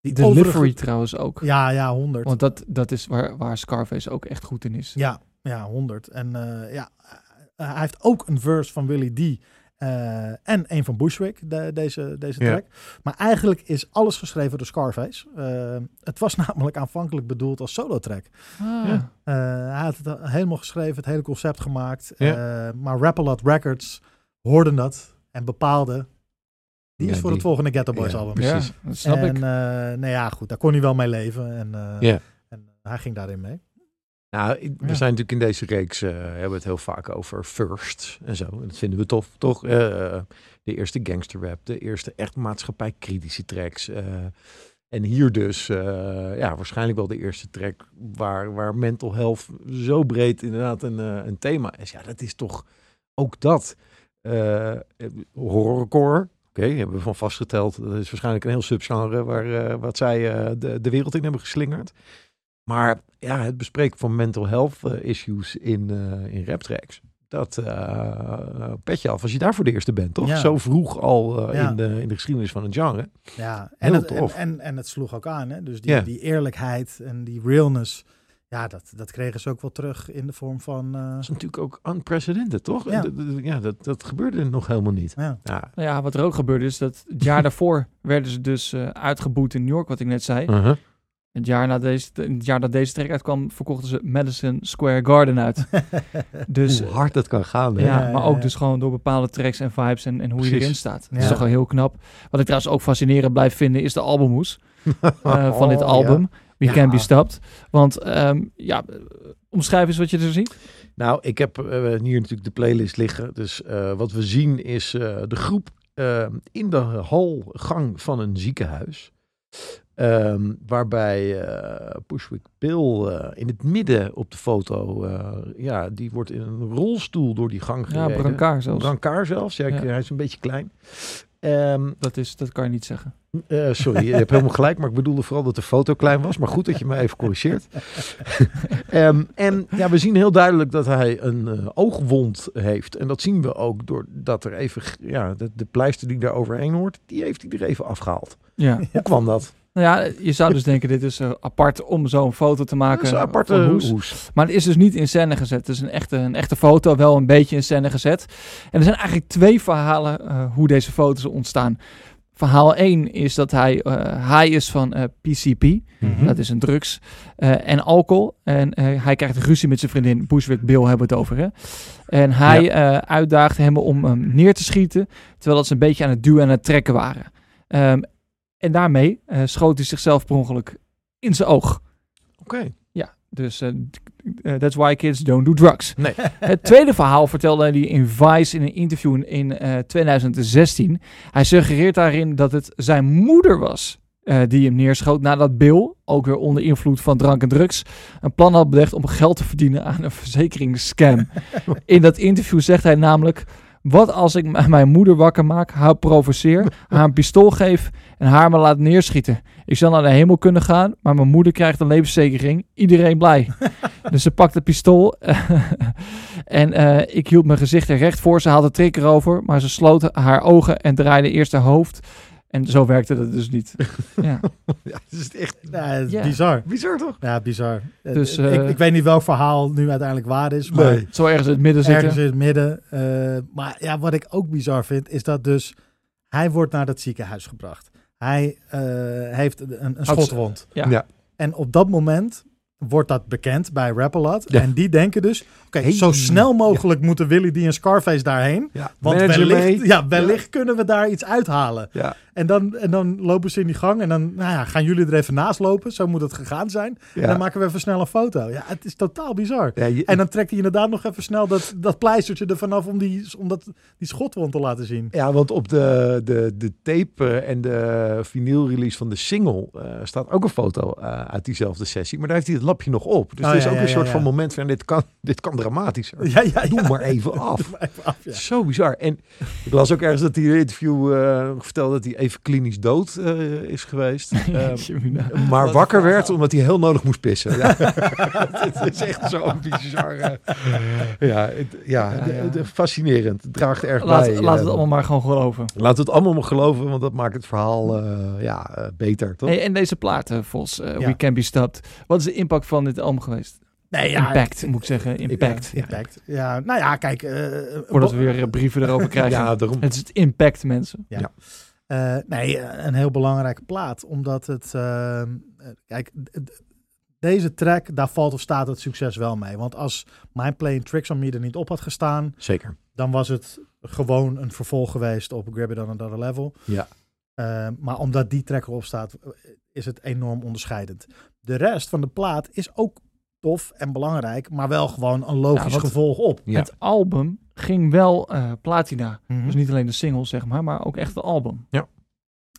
Die Delivery trouwens ook. Ja, ja, 100. Want dat, dat is waar, waar Scarface ook echt goed in is. Ja, ja, 100. En eh, ja, eh, hij heeft ook een verse van Willie D. eh, en een van Bushwick, de- deze, deze Ja. track. Maar eigenlijk is alles geschreven door Scarface. Eh, het was namelijk aanvankelijk bedoeld als solo track. Ah. Ja. Eh, hij had het helemaal geschreven, het hele concept gemaakt. Ja. Eh, maar Rap-A-Lot Records hoorden dat en bepaalde... Die Ja, is voor die- het volgende Ghetto Boys ja, album. precies. Ja, dat snap en, ik. eh, nou ja, goed, daar kon hij wel mee leven. En, eh, Ja. en hij ging daarin mee. Nou, we Ja. zijn natuurlijk in deze reeks, eh, hebben we het heel vaak over first en zo. En dat vinden we tof, toch? Eh, de eerste gangster rap, de eerste echt maatschappijkritische tracks. eh, en hier dus, ja, waarschijnlijk wel de eerste track waar, waar mental health zo breed inderdaad een, een thema is. Ja, dat is toch ook dat. Horrorcore, oké, hebben we van vastgeteld. Dat is waarschijnlijk een heel subgenre waar, wat zij de, de wereld in hebben geslingerd. Maar ja, het bespreken van mental health eh, issues in, eh in rap tracks. Dat eh petje af als je daar voor de eerste bent, toch? Ja. Zo vroeg al Ja. in, de, in de geschiedenis van het genre. Ja, en Heel het, en, tof. en, en het sloeg ook aan. Hè? Dus die, Ja. die eerlijkheid en die realness, ja, dat, dat kregen ze ook wel terug in de vorm van... eh, Dat is natuurlijk ook unprecedented, toch? Ja. Dat, dat- ja, dat, dat gebeurde nog helemaal niet. ja. Ja. Nou ja, wat er ook gebeurde is dat het jaar daarvoor werden ze dus eh, uitgeboet in New York, wat ik net zei. Uh-huh. Het jaar, na deze, het jaar dat deze track uitkwam, verkochten ze Madison Square Garden uit. Dus Hoe hard dat kan gaan. Hè? ja, Ja, maar ja, ook ja. dus gewoon door bepaalde tracks en vibes en, en hoe je erin staat. Dat is toch wel heel knap. Wat ik trouwens ook fascinerend blijf vinden is de albumhoes eh, van dit Oh, album. We. Can Be Stopped. Want ehm, ja, omschrijf eens wat je er ziet. Nou, ik heb eh, hier natuurlijk de playlist liggen. Dus eh, wat we zien is de groep eh, in de halgang van een ziekenhuis. Ehm, waarbij eh Pushwick Bill eh, in het midden op de foto, eh, ja, die wordt in een rolstoel door die gang Ja, gereden. brancard zelfs. Brancard zelfs, ja, Ja. hij is een beetje klein. Ehm, Dat, is, dat kan je niet zeggen. sorry, je hebt helemaal gelijk, maar ik bedoelde vooral dat de foto klein was. Maar goed dat je me even corrigeert. Ehm, en ja, we zien heel duidelijk dat hij een oogwond heeft. En dat zien we ook doordat er even, ja, de, de pleister die daar overheen hoort, die heeft hij er even afgehaald. Ja. Hoe kwam dat? Nou ja, je zou dus denken, dit is eh, apart om zo'n foto te maken. Dat is een aparte van Hoes. hoes. Maar het is dus niet in scène gezet. Het is een echte, een echte foto, wel een beetje in scène gezet. En er zijn eigenlijk twee verhalen eh, hoe deze foto's ontstaan. Verhaal 1 is dat hij eh high is van eh, PCP. Mhm. Dat is een drugs. eh, en alcohol. En eh, hij krijgt ruzie met zijn vriendin. Bushwick Bill hebben we het over. Hè? En hij eh, uitdaagt hem om hem neer te schieten. Terwijl dat ze een beetje aan het duwen en aan het trekken waren. Ehm, en daarmee eh, schoot hij zichzelf per ongeluk in zijn oog. Oké. Ja, dus eh, that's why kids don't do drugs. Nee. Het tweede verhaal vertelde hij in Vice in een interview in, in eh, 2016. Hij suggereert daarin dat het zijn moeder was die hem neerschoot nadat Bill, ook weer onder invloed van drank en drugs, een plan had bedacht om geld te verdienen aan een verzekeringsscam. in dat interview zegt hij namelijk... Wat als ik mijn moeder wakker maak, haar provoceer, haar een pistool geef en haar me laat neerschieten? Ik zal naar de hemel kunnen gaan, maar mijn moeder krijgt een levensverzekering. Iedereen blij. dus ze pakt het pistool en eh, ik hield mijn gezicht er recht voor. Ze haalde de trigger over, maar ze sloot haar ogen en draaide eerst haar hoofd. En zo werkte het dus niet. ja. Ja, het is echt Ja, het is Ja. bizar. bizar toch? Ja, bizar. Eh, Dus, ik, eh, ik weet niet welk verhaal nu uiteindelijk waar is, maar Nee. Zo ergens in het midden zitten. ergens in het midden. Eh, maar ja, wat ik ook bizar vind, is dat dus hij wordt naar dat ziekenhuis gebracht. Hij eh, heeft een, een schotwond. Ja. Ja. En op dat moment wordt dat bekend bij Rappalot. Ja. En die denken dus, oké, Hey. zo snel mogelijk moeten Willy die en Scarface daarheen. Ja, Want manager wellicht, mee. ja, wellicht kunnen we daar iets uithalen. Ja. En dan, en dan lopen ze in die gang en dan nou ja, gaan jullie er even naast lopen. Zo moet het gegaan zijn. En dan maken we even snel een foto. Ja, het is totaal bizar. Je- En dan trekt hij inderdaad nog even snel dat, dat pleistertje er vanaf om, die, om dat, die schotwond te laten zien. Ja, want op de, de, de tape eh, en de vinylrelease van de single eh, staat ook een foto eh, uit diezelfde sessie. Maar daar heeft hij het lapje nog op. Dus Oh, het is ja, ook ja, een soort van moment van dit kan, dit kan dramatischer. Ja, ja, ja. Doe maar even af. Maar even af. Zo bizar. En ik las ook ergens dat hij in een interview eh, vertelde dat hij even klinisch dood eh, is geweest. Ehm, maar Wat wakker werd omdat hij heel nodig moest pissen. Ja. het is echt zo bizar. ja, ja, fascinerend. Het draagt erg Laat, bij. laat eh, het allemaal maar gewoon geloven. We het allemaal maar geloven, want dat maakt het verhaal ja, beter, toch? Hey, en deze plaat, eh, Vos. We Can Be Stopped. Wat is de impact van dit album geweest? Nee, ja, Impact, moet ik zeggen. Impact. Ja, impact. Ja, nou ja, kijk. eh, Voordat we weer eh, brieven erover krijgen. ja, daarom. Het is het impact, mensen. Eh, nee, een heel belangrijke plaat. Omdat het. ehm, eh, kijk, deze track, daar valt of staat het succes wel mee. Want als My Playing Tricks on Me er niet op had gestaan. Zeker. dan was het gewoon een vervolg geweest op Grab It On Another Level. Ja. Eh, maar omdat die track erop staat, is het enorm onderscheidend. De rest van de plaat is ook tof en belangrijk, maar wel gewoon een logisch Ja, gevolg op. Ja. Het album ging wel eh, platina. Mhm. Dus niet alleen de singles, zeg maar, maar ook echt het album.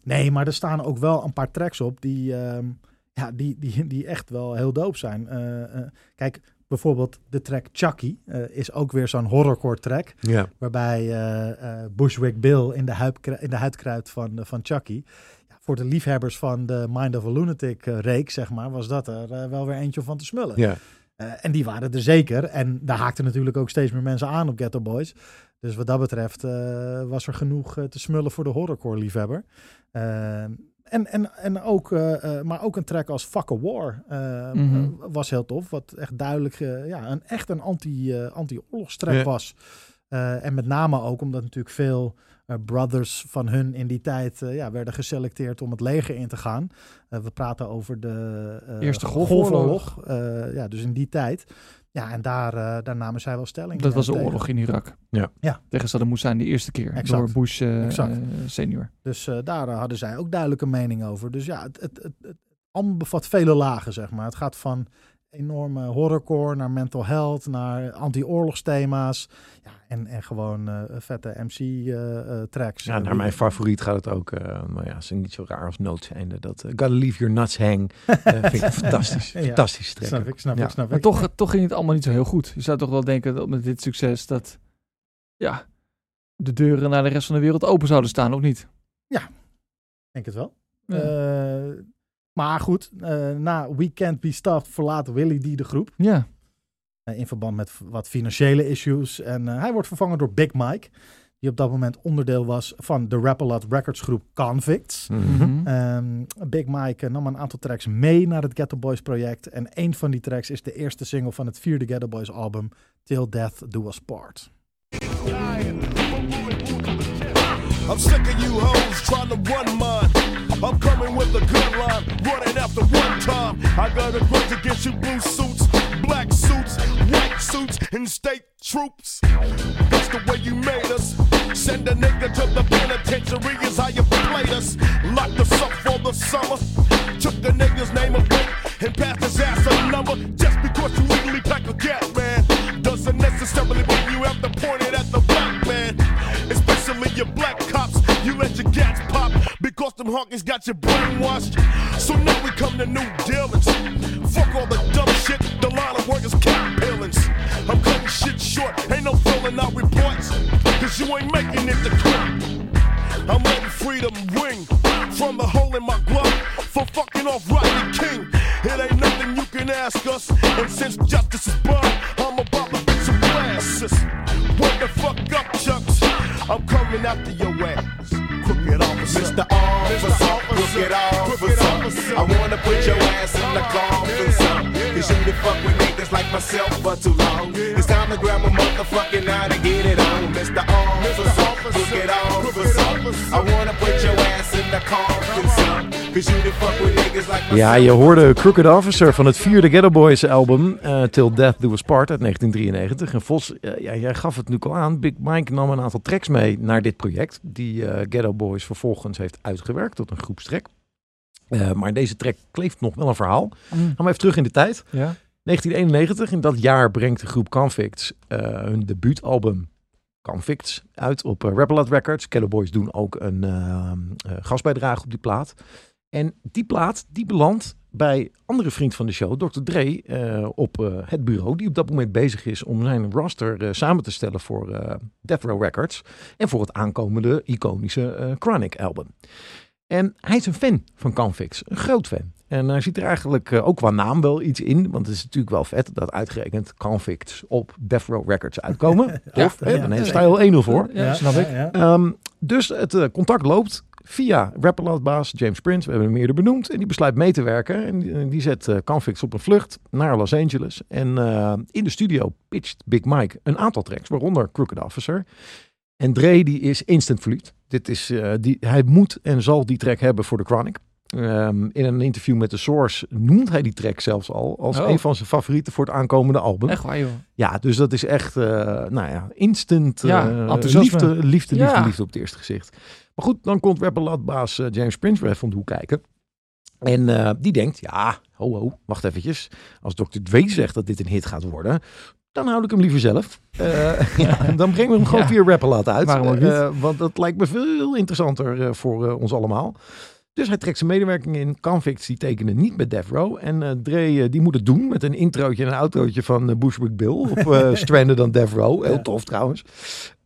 Nee, maar er staan ook wel een paar tracks op die, ehm, ja, die, die, die echt wel heel doop zijn. Eh, eh, kijk, bijvoorbeeld de track Chucky eh, is ook weer zo'n horrorcore track. Ja. Waarbij eh, eh, Bushwick Bill in de, huid, in de huid kruipt van, van Chucky. Voor de liefhebbers van de Mind of a Lunatic eh, reeks, zeg maar, was dat er eh, wel weer eentje van te smullen. Ja. Eh, en die waren er zeker. En daar haakten natuurlijk ook steeds meer mensen aan op Ghetto Boys. Dus wat dat betreft eh, was er genoeg te smullen voor de horrorcore liefhebber. Eh, en, en, en ook, eh, eh, maar ook een track als Fuck a War eh, Mhm. was heel tof. Wat echt duidelijk, ja, een, echt een anti, anti-oorlogstrack Ja. was. Eh, en met name ook omdat natuurlijk veel brothers van hun in die tijd eh, ja, werden geselecteerd om het leger in te gaan. Eh, we praten over de eh, Eerste Golfoorlog. Eh, ja, dus in die tijd. Ja, en daar, eh, daar namen zij wel stelling. Dat eh, was de tegen. oorlog in Irak. Ja. Ja. Tegen Saddam Hussein de eerste keer. Exact. Door Bush eh, Exact. eh, senior. Dus eh, daar eh, hadden zij ook duidelijke mening over. Dus ja, het, het, het, het allemaal bevat vele lagen, zeg maar. Het gaat van enorme horrorcore naar mental health, naar anti-oorlogsthema's. Ja, en, en gewoon eh, vette MC-tracks. Ja, naar mijn favoriet gaat het ook. eh, maar ja, is niet zo raar als noodseinde. Dat eh, Gotta Leave Your Nuts Hang. eh, vind ik fantastisch. Ja. Fantastisch track. Snap ik, snap Ja. ik, snap Maar ik. toch, toch ging het allemaal niet zo heel goed. Je zou toch wel denken dat met dit succes dat ja, de deuren naar de rest van de wereld open zouden staan, of niet? denk het wel. Ja. Maar goed, eh, na We Can't Be Stopped verlaat Willy D de groep. ja. eh, in verband met wat financiële issues. En eh, hij wordt vervangen door Big Mike. Die op dat moment onderdeel was van de Rap-A-Lot Records groep Convicts. Mhm. Mhm. Ehm, Big Mike nam een aantal tracks mee naar het Ghetto Boys project. En een van die tracks is de eerste single van het vierde Ghetto Boys album, Till Death Do Us Part. I'm sick of you hoes trying to run mine. I'm coming with a gun line, running after one time. I got a grudge against you blue suits, black suits, white suits, and state troops. Honkies got you brainwashed. So now we come to new dealings. Fuck all the Ja, je hoorde Crooked Officer van het vierde Ghetto Boys album eh, Till Death Do Us Part uit 1993. En Vos, eh, ja, jij gaf het nu al aan. Big Mike nam een aantal tracks mee naar dit project. Die eh, Ghetto Boys vervolgens heeft uitgewerkt tot een groepstrack. Eh, maar deze track kleeft nog wel een verhaal. Mm. Gaan we even terug in de tijd. Ja. 1991, in dat jaar brengt de groep Convicts hun debuutalbum Convicts uit op uh, Records. Ghetto Boys doen ook een gastbijdrage op die plaat. En die plaat die belandt bij andere vriend van de show, Dr. Dre, eh, op eh, het bureau. Die op dat moment bezig is om zijn roster eh, samen te stellen voor eh Death Row Records. En voor het aankomende iconische Chronic album. En hij is een fan van Convicts, een groot fan. En hij ziet er eigenlijk ook qua naam wel iets in. Want het is natuurlijk wel vet dat uitgerekend Convicts op Death Row Records uitkomen. Tof, hè? ja, Dan ja. sta je al 1-0 voor. Ja, snap ik. Ja, Ehm, dus het contact loopt via rapperlatbaas James Prince. We hebben hem eerder benoemd. En die besluit mee te werken. En die, die zet eh Convicts op een vlucht naar Los Angeles. En eh, in de studio pitcht Big Mike een aantal tracks, waaronder Crooked Officer. En Dre die is instant verliefd. Dit is, eh, die, hij moet en zal die track hebben voor de Chronic. Ehm, in een interview met The Source noemt hij die track zelfs al als Oh. een van zijn favorieten voor het aankomende album. Echt waar, joh. Ja, dus dat is echt, eh, nou ja, instant Ja, eh, liefde, liefde, liefde, Ja. liefde op het eerste gezicht. Maar goed, dan komt rapperlatbaas eh, James Prince weer om de hoek kijken. En eh, die denkt, ja, ho ho, wacht eventjes. Als Dr. Dre zegt dat dit een hit gaat worden, dan houd ik hem liever zelf. Ja, dan brengen we hem gewoon Ja. via Rapperlat uit. Want dat lijkt me veel interessanter voor ons allemaal. Dus hij trekt zijn medewerking in. Convicts die tekenen niet met Death Row. En eh Dre die moet het doen met een introotje en een outrootje van eh, Bushwick Bill. Op Stranded on Death Row. Heel tof trouwens.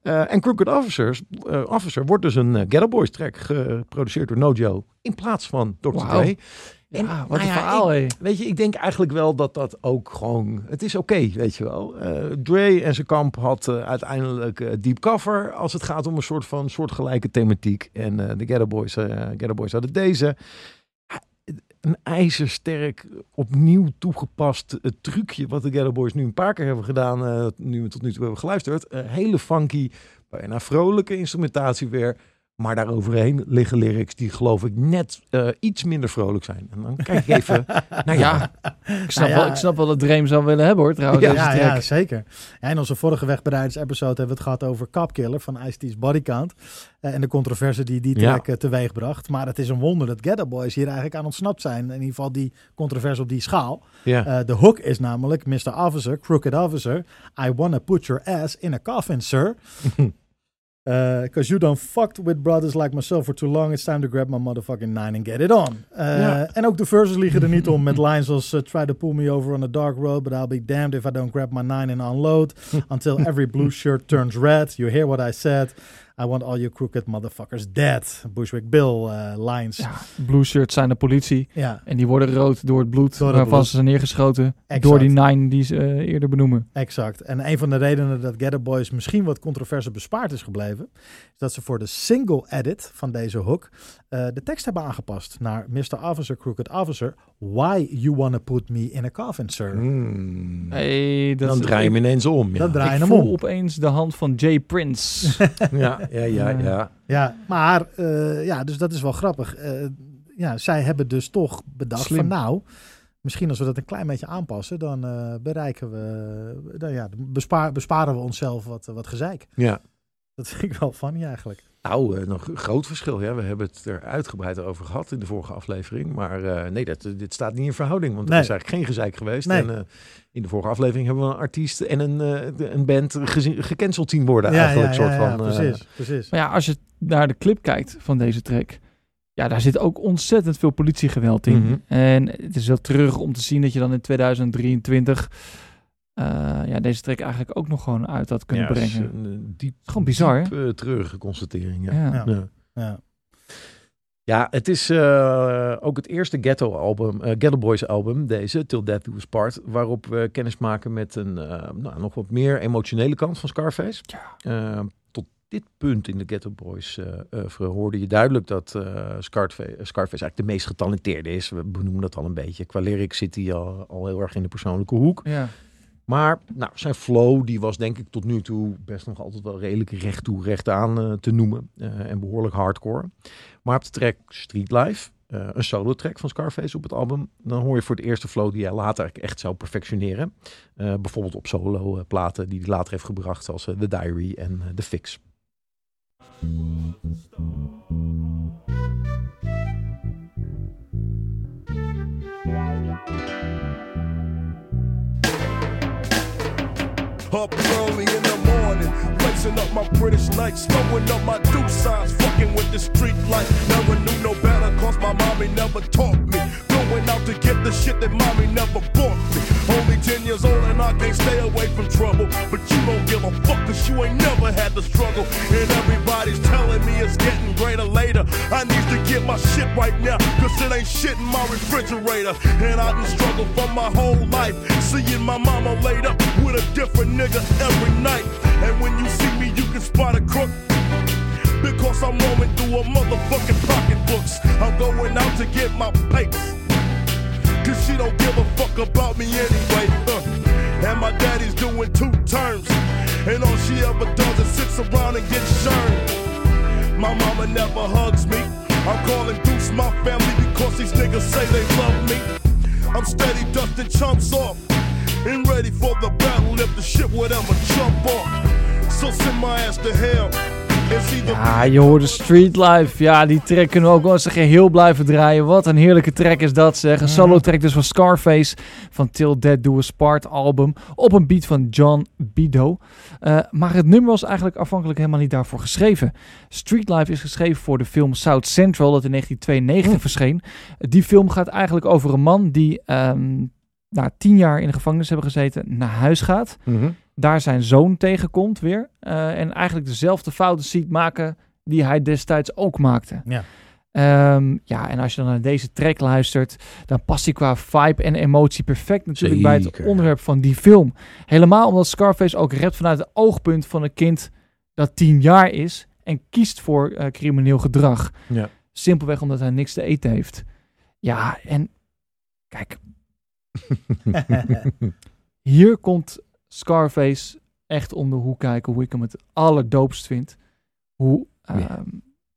Eh, en Crooked Officers, eh, Officer wordt dus een eh, Ghetto Boys track geproduceerd door Nojo. In plaats van Dr. Dre. Ja, wat nou een ja, verhaal, hé. Weet je, ik denk eigenlijk wel dat dat ook gewoon... Het is oké, weet je wel. Eh, Dre en zijn kamp had uiteindelijk deep cover... als het gaat om een soort van soortgelijke thematiek. En de Ghetto Boys, Ghetto Boys hadden deze. Een ijzersterk, opnieuw toegepast eh, trucje... wat de Ghetto Boys nu een paar keer hebben gedaan... eh, nu we tot nu toe hebben geluisterd. Eh, hele funky, bijna vrolijke instrumentatie weer... Maar daaroverheen liggen lyrics die geloof ik net eh, iets minder vrolijk zijn. En dan kijk ik even jou. Ja, ik snap, Nou ja. wel, ik snap wel dat Dream zou willen hebben, hoor, trouwens. Ja, deze ja, track. ja, zeker. Ja, in onze vorige Wegbereiders-episode hebben we het gehad over Capkiller van Ice-T's Bodycount. eh, en de controverse die die track eh, teweeg bracht. Maar het is een wonder dat Ghetto Boys hier eigenlijk aan ontsnapt zijn. In ieder geval die controverse op die schaal. Ja. Eh, de hook is namelijk Mr. Officer, Crooked Officer. I wanna put your ass in a coffin, sir. Because you done fucked with brothers like myself for too long. It's time to grab my motherfucking nine and get it on. Eh, Ja. En ook de verses liegen er niet om met lines als... eh, Try to pull me over on a dark road, but I'll be damned if I don't grab my nine and unload. Until every blue shirt turns red. You hear what I said. I want all you crooked motherfuckers dead. Bushwick Bill eh, lines. Ja, blue shirts zijn de politie. Ja, En die worden rood door het bloed Door het waarvan bloed. ze zijn neergeschoten. Exact. Door die nine die ze eh, eerder benoemen. exact. En een van de redenen dat Ghetto Boys misschien wat controverse bespaard is gebleven... is dat ze voor de single edit van deze hook... eh, de tekst hebben aangepast naar Mr. Officer, Crooked Officer... Why you wanna put me in a coffin, sir? Hmm. Hey, dat dan draai je hem ineens om. Ja, Dan draai je ik hem voel om. opeens de hand van Jay Prince. ja, ja, ja. ja. Ja, maar eh, ja, dus dat is wel grappig. Eh, ja, zij hebben dus toch bedacht Slim. van nou, misschien als we dat een klein beetje aanpassen, dan eh, bereiken we, dan ja, bespaar, besparen we onszelf wat, wat gezeik. ja. Dat vind ik wel funny eigenlijk. Nou, eh, nog een groot verschil. Ja. We hebben het er uitgebreid over gehad in de vorige aflevering. Maar eh, nee, dat, dit staat niet in verhouding. Want Nee. er is eigenlijk geen gezeik geweest. Nee. En eh, in de vorige aflevering hebben we een artiest en een, eh, een band gecanceld zien worden. Ja, eigenlijk, ja, soort ja, ja, van, eh, precies, precies. Maar ja, als je naar de clip kijkt van deze track, ja, daar zit ook ontzettend veel politiegeweld in. Mhm. En het is wel terug om te zien dat je dan in 2023 eh, ja, deze track eigenlijk ook nog gewoon uit had kunnen ja, is brengen. Een, eh, diep, Gewoon bizar, diep, eh, treurige constatering. Ja. Ja. Ja. Ja. Ja. Ja, het is eh, ook het eerste Ghetto album, eh, Ghetto Boys album, deze, Till Death Do Us Part, waarop we kennis maken met een eh, nou, nog wat meer emotionele kant van Scarface. Eh, tot dit punt in de Ghetto Boys eh hoorde je duidelijk dat eh, Scarface, Scarface eigenlijk de meest getalenteerde is. We benoemen dat al een beetje. Qua lyrics zit hij al, al heel erg in de persoonlijke hoek. Ja. Maar nou, zijn flow, die was denk ik tot nu toe best nog altijd wel redelijk recht toe, recht aan eh, te noemen. eh, en behoorlijk hardcore. Maar op de track Street Life, eh, een solo track van Scarface op het album, dan hoor je voor het eerste flow die hij later echt zou perfectioneren. Bijvoorbeeld op solo platen die hij later heeft gebracht, zoals The Diary en The Fix. Up early in the morning, lacing up my British nights, throwing up my do signs, fucking with the street life. Never knew no better, cause my mommy never taught me. Going out to get the shit that mommy never bought me. Only 10 years old and I can't stay away from trouble. But you don't give a fuck, cause you ain't never had the struggle. And everybody's telling me it's getting greater later. I need to get my shit right now, cause it ain't shit in my refrigerator. And I done struggled for my whole life, seeing my mama laid up with a different nigga every night. And when you see me, you can spot a crook. Because I'm roaming through a motherfucking pocketbooks. I'm going out to get my papers. She don't give a fuck about me anyway. Uh, and my daddy's doing two terms. And all she ever does is sits around and gets shurned. My mama never hugs me. I'm calling Deuce my family because these niggas say they love me. I'm steady dusting chumps off. And ready for the battle if the shit would ever jump off. So send my ass to hell. Ja, je hoorde Street Life. Ja, die track kunnen we ook wel eens een geheel blijven draaien. Wat een heerlijke track is dat zeg. Een solo track dus van Scarface van Till Dead Do Us Part album. Op een beat van John Bido. Eh, maar het nummer was eigenlijk afhankelijk helemaal niet daarvoor geschreven. Street Life is geschreven voor de film South Central dat in 1992 verscheen. Die film gaat eigenlijk over een man die ehm, na tien jaar in de gevangenis hebben gezeten naar huis gaat daar zijn zoon tegenkomt weer. eh, en eigenlijk dezelfde fouten ziet maken die hij destijds ook maakte. Ja. Ehm, ja, en als je dan naar deze track luistert, dan past hij qua vibe en emotie perfect natuurlijk bij het onderwerp van die film. Helemaal omdat Scarface ook rapt vanuit het oogpunt van een kind dat tien jaar is en kiest voor eh, crimineel gedrag. Ja. Simpelweg omdat hij niks te eten heeft. Ja, en kijk, hier komt Scarface echt om de hoek kijken hoe ik hem het allerdoopst vind. Hoe Ja. ehm,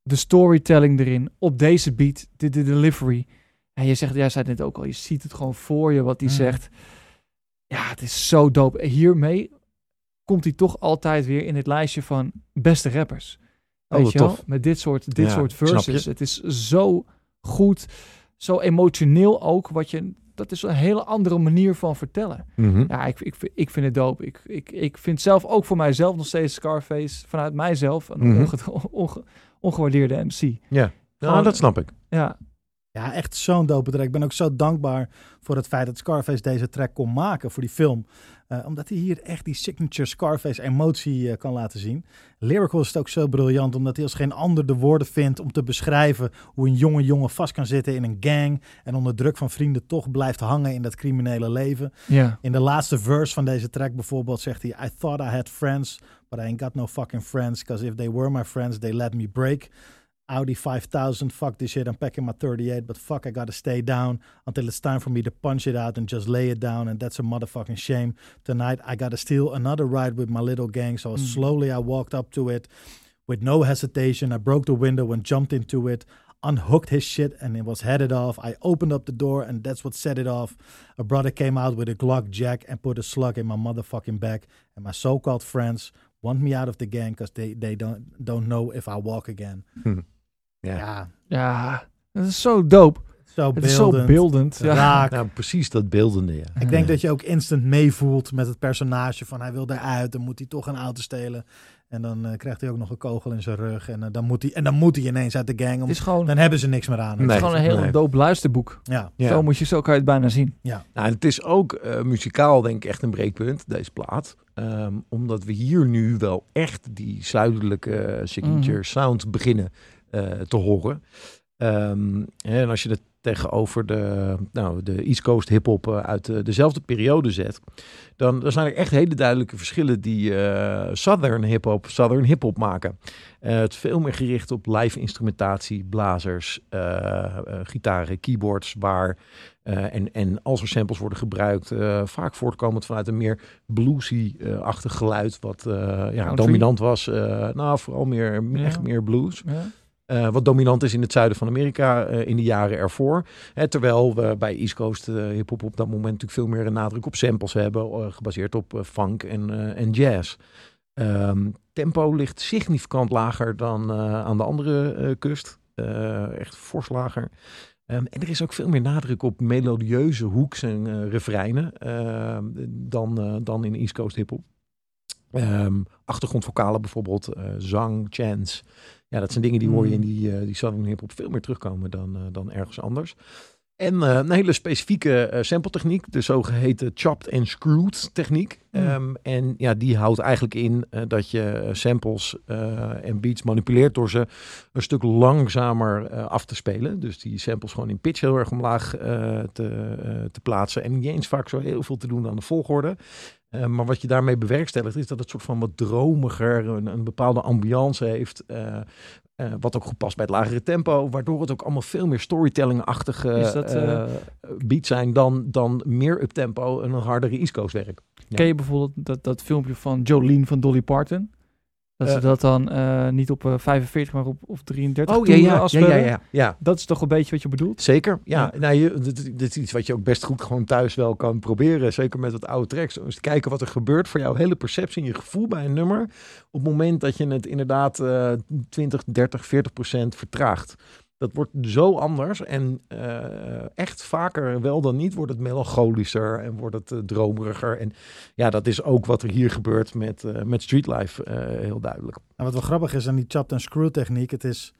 de storytelling erin, op deze beat, de, de delivery. En je zegt, jij zei het net ook al, je ziet het gewoon voor je wat hij Mhm. zegt. Ja, het is zo dope. Hiermee komt hij toch altijd weer in het lijstje van beste rappers. Oh, Weet je wel? Met dit soort, dit Ja, soort verses. Het is zo goed, zo emotioneel ook. Wat je, dat is een hele andere manier van vertellen. Mhm. Ja, ik, ik, ik vind het dope. Ik, ik, ik vind zelf ook voor mijzelf nog steeds Scarface vanuit mijzelf een Mhm. onge- onge- ongewaardeerde MC. Ja, Gewoon- dat snap ik. Ja, Ja, echt zo'n dope track. Ik ben ook zo dankbaar voor het feit dat Scarface deze track kon maken voor die film. Eh, omdat hij hier echt die signature Scarface emotie eh, kan laten zien. Lyrical is het ook zo briljant, omdat hij als geen ander de woorden vindt om te beschrijven hoe een jonge jongen vast kan zitten in een gang en onder druk van vrienden toch blijft hangen in dat criminele leven. ja. In de laatste verse van deze track bijvoorbeeld zegt hij: I thought I had friends, but I ain't got no fucking friends. Because if they were my friends, they let me break. Audi 5000, fuck this shit, I'm packing my 38, but fuck, I gotta stay down until it's time for me to punch it out and just lay it down, and that's a motherfucking shame. Tonight, I gotta steal another ride with my little gang, so mm. slowly I walked up to it with no hesitation. I broke the window and jumped into it, unhooked his shit, and it was headed off. I opened up the door, and that's what set it off. A brother came out with a Glock jack and put a slug in my motherfucking back, and my so called friends Want me out of the gang because they, they don't, don't know if I walk again. Hmm. Ja. Ja, Ja, dat is zo dope. zo Het is zo beeldend. beeldend. Ja. raak. Nou, precies dat beeldende, ja. Ik denk dat je ook instant meevoelt met het personage van hij wil eruit, dan moet hij toch een auto stelen. En dan eh, krijgt hij ook nog een kogel in zijn rug. En, eh, dan, moet hij, en dan moet hij ineens uit de gang. Om, Het is gewoon, dan hebben ze niks meer aan. het is gewoon een heel nee. dope luisterboek. Ja, Ja. Zo moet je zo kan je het bijna zien. Nou, het is ook eh, muzikaal denk ik echt een breekpunt, deze plaat. Ehm, omdat we hier nu wel echt die zuidelijke eh, signature Mhm. sound beginnen te horen. Ehm, en als je het tegenover de, nou, de East Coast hip-hop eh, uit de- dezelfde periode zet, dan, dan zijn er echt hele duidelijke verschillen die eh, Southern hip-hop, Southern hip-hop maken. Eh, het is veel meer gericht op live instrumentatie, blazers, eh, eh, gitaren, keyboards, waar eh, en, en als er samples worden gebruikt, eh, vaak voortkomend vanuit een meer bluesy-achtig geluid, wat eh, ja, Country? dominant was. eh, nou, vooral meer, echt meer blues. Ja. Eh, wat dominant is in het zuiden van Amerika eh, in de jaren ervoor. Hè, terwijl we bij East Coast eh hip-hop op dat moment natuurlijk veel meer een nadruk op samples hebben, gebaseerd op funk en, en jazz. Ehm, tempo ligt significant lager dan aan de andere kust. Echt fors lager. Ehm, en er is ook veel meer nadruk op melodieuze hoeks en refreinen ehm, dan, dan in East Coast hip-hop. Ehm, achtergrondvokalen bijvoorbeeld, eh, zang, chants. Ja, dat zijn dingen die hoor je in die, eh die Southern hip-hop veel meer terugkomen dan, eh, dan ergens anders. En eh, een hele specifieke eh sample techniek, de zogeheten chopped and screwed techniek. Ehm, en ja, die houdt eigenlijk in eh, dat je samples en beats manipuleert door ze een stuk langzamer af te spelen. Dus die samples gewoon in pitch heel erg omlaag te, te plaatsen. En niet eens vaak zo heel veel te doen aan de volgorde. Eh, maar wat je daarmee bewerkstelligt is dat het soort van wat dromiger, een, een bepaalde ambiance heeft. Eh, wat ook goed past bij het lagere tempo, waardoor het ook allemaal veel meer storytelling-achtige Is dat, eh, eh, beats zijn dan, dan meer up tempo en een hardere East Coast werk. Ja. Ken je bijvoorbeeld dat, dat filmpje van Jolene van Dolly Parton? Dat ze Eh. dat dan eh, niet op eh, 45, maar op, op 33 Oh ja, ja, ja, afspelen? ja, ja, ja. Dat is toch een beetje wat je bedoelt? Zeker, ja. Nou, dit, is iets wat je ook best goed gewoon thuis wel kan proberen. Zeker met wat oude tracks. Eens te kijken wat er gebeurt voor jouw hele perceptie en je gevoel bij een nummer. Op het moment dat je het inderdaad eh 20, 30, 40 procent vertraagt. Dat wordt zo anders. En eh, echt vaker wel dan niet wordt het melancholischer en wordt het eh, dromeriger. En ja, dat is ook wat er hier gebeurt met, eh met Streetlife heel duidelijk. En wat wel grappig is aan die chopped and screw techniek, het is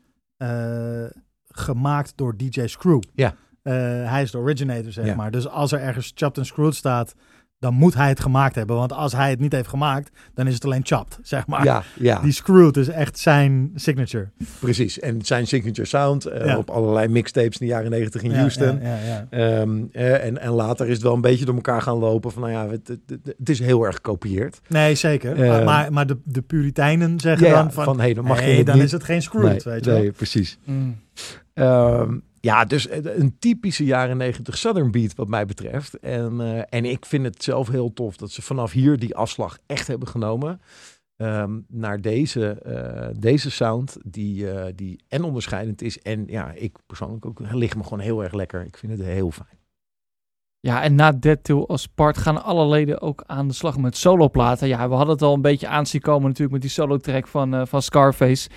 gemaakt door DJ Screw. Ja. Hij is de originator, zeg Ja. maar. Dus als er ergens chopped and screwed staat, dan moet hij het gemaakt hebben. Want als hij het niet heeft gemaakt, dan is het alleen chopped, zeg maar. ja, ja. Die screwed is echt zijn signature. Precies, en zijn signature sound eh, Ja. op allerlei mixtapes in de jaren negentig in Ja, Houston. Ja, ja, ja. Ehm, eh, en, en later is het wel een beetje door elkaar gaan lopen van, nou ja, het, het, het- is heel erg gekopieerd. Nee, zeker. Eh, maar maar, de, de Puritijnen zeggen dan van, van, hey, dan mag je dan niet. is het geen screwed, nee, weet je nee, wel. precies. Mm. Ehm, ja, dus eh, een typische jaren negentig Southern beat wat mij betreft. En, eh, en ik vind het zelf heel tof dat ze vanaf hier die afslag echt hebben genomen. ehm, naar deze, eh, deze sound die, eh, die en onderscheidend is. En ja, ik persoonlijk ook ligt me gewoon heel erg lekker. Ik vind het heel fijn. Ja, en na Dead Till als part gaan alle leden ook aan de slag met soloplaten. Ja, we hadden het al een beetje aan zien komen natuurlijk met die solo-track van, eh, van Scarface.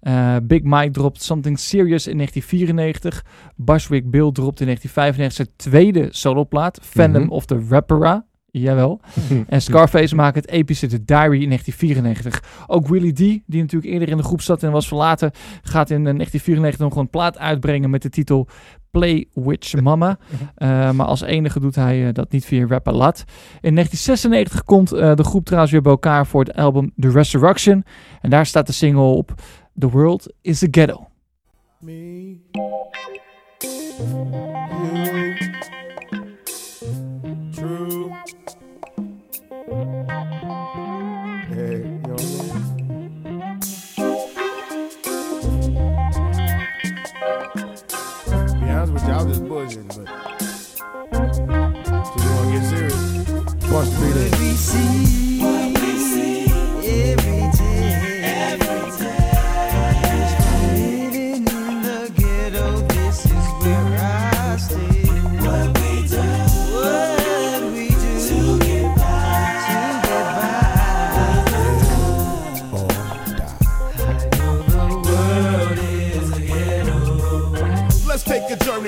Eh, Big Mike dropt Something Serious in 1994. Bushwick Bill dropt in 1995 zijn tweede soloplaat, Phantom Mhm. of the Rappera. Jawel. En Scarface maakt het epische The Diary in 1994. Ook Willie D, die natuurlijk eerder in de groep zat en was verlaten, gaat in eh, 1994 nog een plaat uitbrengen met de titel Play Witch Mama. Eh, maar als enige doet hij eh, dat niet via Rap. In 1996 komt eh, de groep trouwens weer bij elkaar voor het album The Resurrection. En daar staat de single op The World is a Ghetto. Me, serious?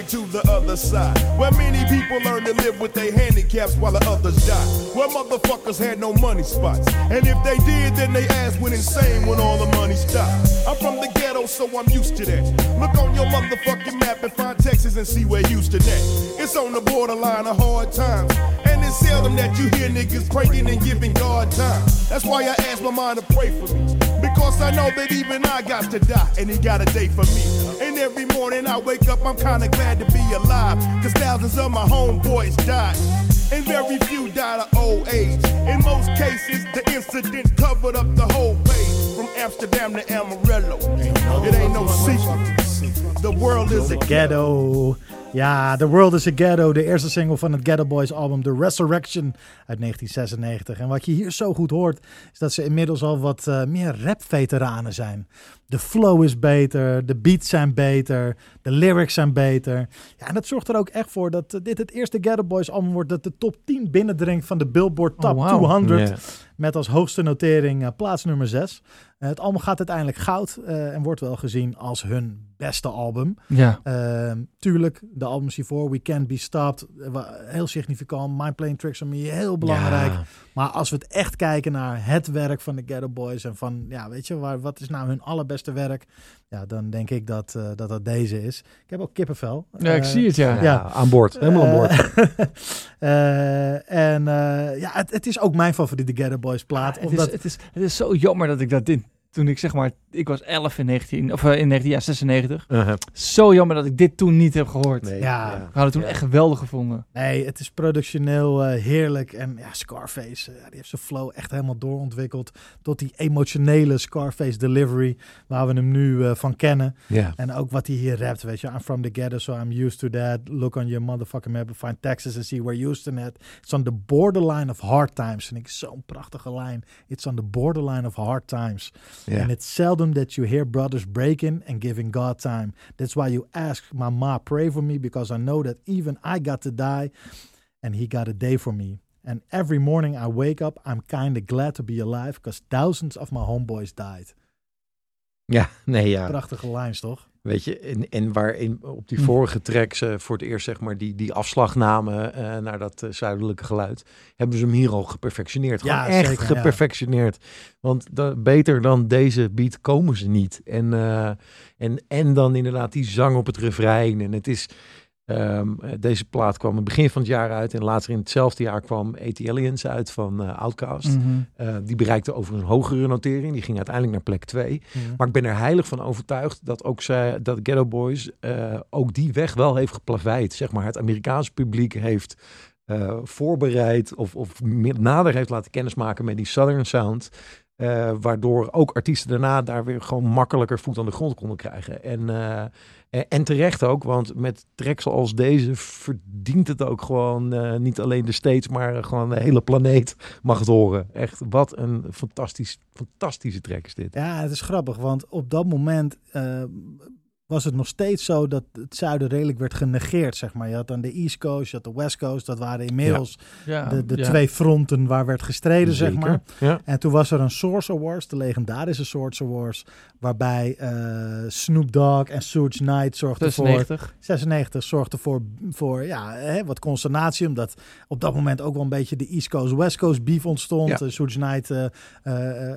To the other side. Where many people learn to live with their handicaps while the others die. Where motherfuckers had no money spots. And if they did, then they ass went insane when all the money stopped. I'm from the ghetto, so I'm used to that. Look on your motherfucking map and find Texas and see where Houston at. It's on the borderline of hard times. And it's seldom that you hear niggas praying and giving God time. That's why I ask my mind to pray for me. Because I know that even I got to die, and he got a day for me. And every morning I wake up, I'm kinda glad to be alive. Cause thousands of my homeboys died. And very few died of old age. In most cases, the incident covered up the whole page. From Amsterdam to Amarillo. It ain't no secret. The world is a Ghetto. Ja, The World is a Ghetto. De eerste single van het Ghetto Boys album The Resurrection uit 1996. En wat je hier zo goed hoort, is dat ze inmiddels al wat eh, meer rap-veteranen zijn. De flow is beter, de beats zijn beter, de lyrics zijn beter. Ja, en dat zorgt er ook echt voor dat eh, dit het eerste Ghetto Boys album wordt dat de top 10 binnendringt van de Billboard Top Oh, wauw. 200. Ja. Met als hoogste notering eh, plaats nummer 6. het album gaat uiteindelijk goud eh, en wordt wel gezien als hun beste album. Ja. Ehm, tuurlijk, de albums hiervoor, We Can't Be Stopped, eh, heel significant. Mind Playing Tricks on Me, heel belangrijk. Ja. Maar als we het echt kijken naar het werk van de Ghetto Boys en van, ja, weet je, waar, wat is nou hun allerbeste werk? Ja, dan denk ik dat eh, dat, dat deze is. Ik heb ook kippenvel. ja, ik Eh, zie het, ja. Ja, Ja. aan boord. Helemaal aan boord. en eh, ja, het, het is ook mijn favoriete Ghetto Boys plaat. het, omdat, is, het, is, het is zo jammer dat ik dat dit, toen ik zeg maar, ik was 11 in 19, of eh, in 1996. Uh-huh. Zo jammer dat ik dit toen niet heb gehoord. Nee, Ja. We hadden het toen Ja. echt geweldig gevonden. Nee, het is productioneel eh, heerlijk. En ja, Scarface, eh, die heeft zijn flow echt helemaal doorontwikkeld. Tot die emotionele Scarface delivery, waar we hem nu van kennen. Ja. En ook wat hij hier rapt, weet je. I'm from the ghetto, so I'm used to that. Look on your motherfucking map and find Texas and see where Houston at. It's on the borderline of hard times. Vind ik zo'n prachtige lijn. It's on the borderline of hard times. Ja. And it's seldom that you hear brothers breaking and giving God time. That's why you ask my ma pray for me because I know that even I got to die and he got a day for me. And every morning I wake up, I'm kind of glad to be alive because thousands of my homeboys died. ja, nee, ja. Prachtige lijns, toch? Weet je, en, en waarin op die Hm. vorige track ze voor het eerst zeg maar die, die afslag namen eh, naar dat eh, zuidelijke geluid, hebben ze hem hier al geperfectioneerd. Gewoon Ja, echt zeker, ja. geperfectioneerd. Want da- beter dan deze beat komen ze niet. En, eh, en, en dan inderdaad die zang op het refrein. En het is, ehm, eh, deze plaat kwam het begin van het jaar uit en later in hetzelfde jaar kwam AT Aliens uit van eh Outkast. Mhm. Eh, die bereikte over een hogere notering. Die ging uiteindelijk naar plek 2. Maar ik ben er heilig van overtuigd dat ook zij, dat Ghetto Boys ook die weg wel heeft geplaveid. Zeg maar, het Amerikaanse publiek heeft voorbereid of, of meer- nader heeft laten kennismaken met die Southern Sound. waardoor ook artiesten daarna daar weer gewoon makkelijker voet aan de grond konden krijgen. En, en, en terecht ook, want met tracks als deze verdient het ook gewoon eh, niet alleen de States, maar gewoon de hele planeet mag het horen. Echt, wat een fantastisch, fantastische track is dit. Ja, het is grappig, want op dat moment eh, was het nog steeds zo dat het zuiden redelijk werd genegeerd, zeg maar. Je had dan de East Coast, je had de West Coast, dat waren inmiddels Ja, de, de ja. twee fronten waar werd gestreden, zeg maar. Ja. En toen was er een Source Awards, de legendarische Source Awards, waarbij eh, Snoop Dogg en Suge Knight zorgden voor 96. 96 zorgde voor, voor ja, hè, wat consternatie. Omdat op dat moment ook wel een beetje de East Coast, West Coast beef ontstond. Ja. Ja. Suge Knight eh,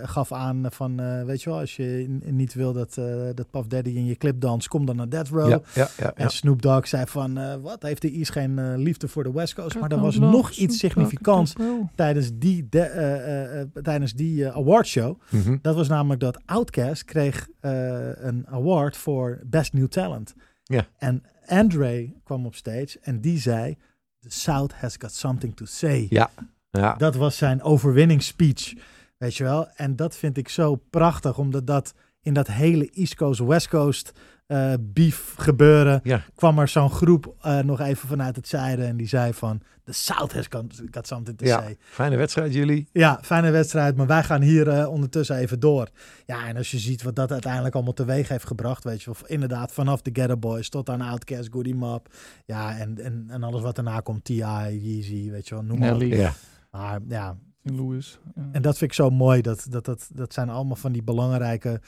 gaf aan van, eh, weet je wel, als je niet wil dat, eh dat Puff Daddy in je clip kom dan naar Death Row. Ja, ja, ja, ja. En Snoop Dogg zei van, eh, wat, heeft de East geen eh, liefde voor de West Coast? Maar er was nog Snoop iets significants tijdens die, de, eh, eh, eh, tijdens die awardshow. Mhm. Dat was namelijk dat Outkast kreeg eh, een award voor Best New Talent. Ja. En Andre kwam op stage en die zei... The South has got something to say. Ja. Ja. Dat was zijn overwinningsspeech, weet je wel. En dat vind ik zo prachtig, omdat dat in dat hele East Coast, West Coast eh, beef gebeuren... Ja. kwam er zo'n groep eh, nog even vanuit het zuiden en die zei van... The South has got, something to ja, say. fijne wedstrijd jullie. Ja, fijne wedstrijd, maar wij gaan hier eh, ondertussen even door. Ja, en als je ziet wat dat uiteindelijk allemaal teweeg heeft gebracht, weet je wel, inderdaad, vanaf de Ghetto Boys tot aan Outkast, Goody Mob, ja, en, en, en alles wat daarna komt, T.I., Yeezy, weet je wel, noem maar op. Ja. Maar ja, In Louis. Ja. en dat vind ik zo mooi, dat, dat, dat, dat zijn allemaal van die belangrijke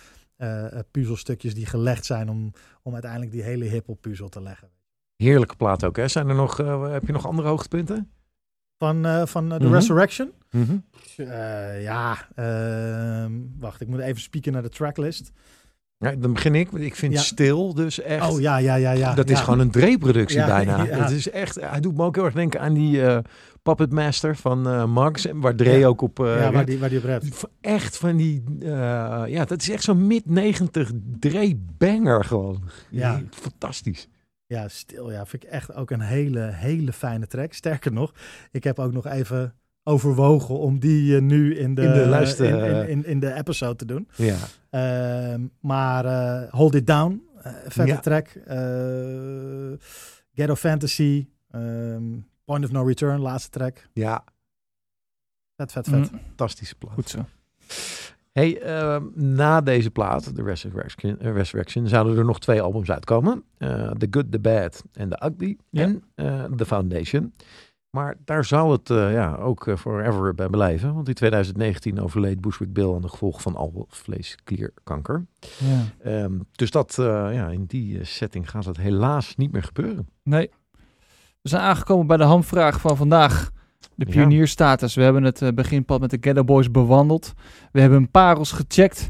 eh, puzzelstukjes die gelegd zijn om, om uiteindelijk die hele hiphop puzzel te leggen. Heerlijke plaat ook, hè? Zijn er nog, eh, heb je nog andere hoogtepunten? Van, eh, van The Mhm. Resurrection. Mhm. Ja, ehm, wacht, ik moet even spieken naar de tracklist. Ja, dan begin ik. Ik vind Ja. Stil dus echt... Oh ja, ja, ja, ja. dat is gewoon een Dre-productie Ja, bijna. Het is echt, hij doet me ook heel erg denken aan die Puppet Master van eh Max. en Waar Dre Ja. ook op... eh, Ja, waar die, waar die op rapt. Echt van die... eh, ja, dat is echt zo'n mid-90 Dre-banger gewoon. Ja. Fantastisch. Ja, stil. Ja, vind ik echt ook een hele, hele fijne track. Sterker nog, ik heb ook nog even overwogen om die eh, nu in de, In de luister- in, in, in, in de episode te doen. Ja. Ehm, maar eh, Hold It Down, eh, vette Ja. track. Eh, Ghetto Fantasy, ehm, Point of No Return, laatste track. Ja, Vet, vet, vet. Mm, fantastische plaat. goed zo. Hey, ehm, na deze plaat, The Resurrection, eh, Resurrection, zouden er nog twee albums uitkomen. Eh, the Good, The Bad en The Ugly. Ja. En eh, The Foundation. Maar daar zal het eh, ja, ook forever bij blijven. Want in 2019 overleed Bushwick Bill aan de gevolgen van alvleesklierkanker. Ja. Ehm, dus dat, eh, ja, in die setting gaat het helaas niet meer gebeuren. Nee. We zijn aangekomen bij de hamvraag van vandaag. De Ja. pionierstatus. We hebben het eh, beginpad met de Ghetto Boys bewandeld. We hebben een parels gecheckt.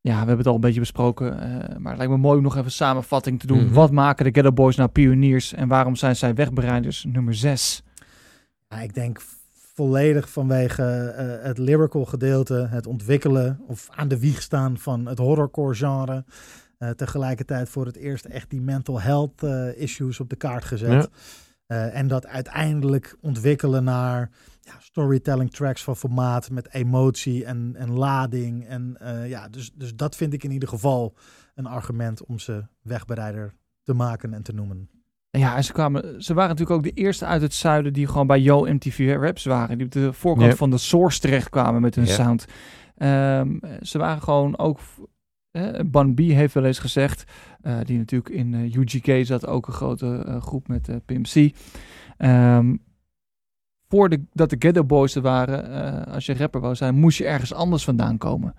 Ja, we hebben het al een beetje besproken. eh, maar het lijkt me mooi om nog even een samenvatting te doen. Mhm. Wat maken de Ghetto Boys nou pioniers? En waarom zijn zij wegbereiders nummer 6? Ja, ik denk volledig vanwege eh, het lyrical gedeelte, het ontwikkelen of aan de wieg staan van het horrorcore genre. Eh, tegelijkertijd voor het eerst echt die mental health eh, issues op de kaart gezet. Ja. Eh, en dat uiteindelijk ontwikkelen naar ja, storytelling tracks van formaat met emotie en, en lading. En eh, ja, dus, dus dat vind ik in ieder geval een argument om ze wegbereider te maken en te noemen. En Ja, en ze, kwamen, ze waren natuurlijk ook de eerste uit het zuiden die gewoon bij Yo MTV Raps waren. Die op de voorkant van de Source terecht kwamen met hun sound. Ehm, ze waren gewoon ook... eh, Bun B heeft wel eens gezegd, eh, die natuurlijk in eh, UGK zat, ook een grote eh, groep met eh Pimp C. Ehm, voor de, dat de Ghetto Boys er waren, als je rapper wou zijn, moest je ergens anders vandaan komen.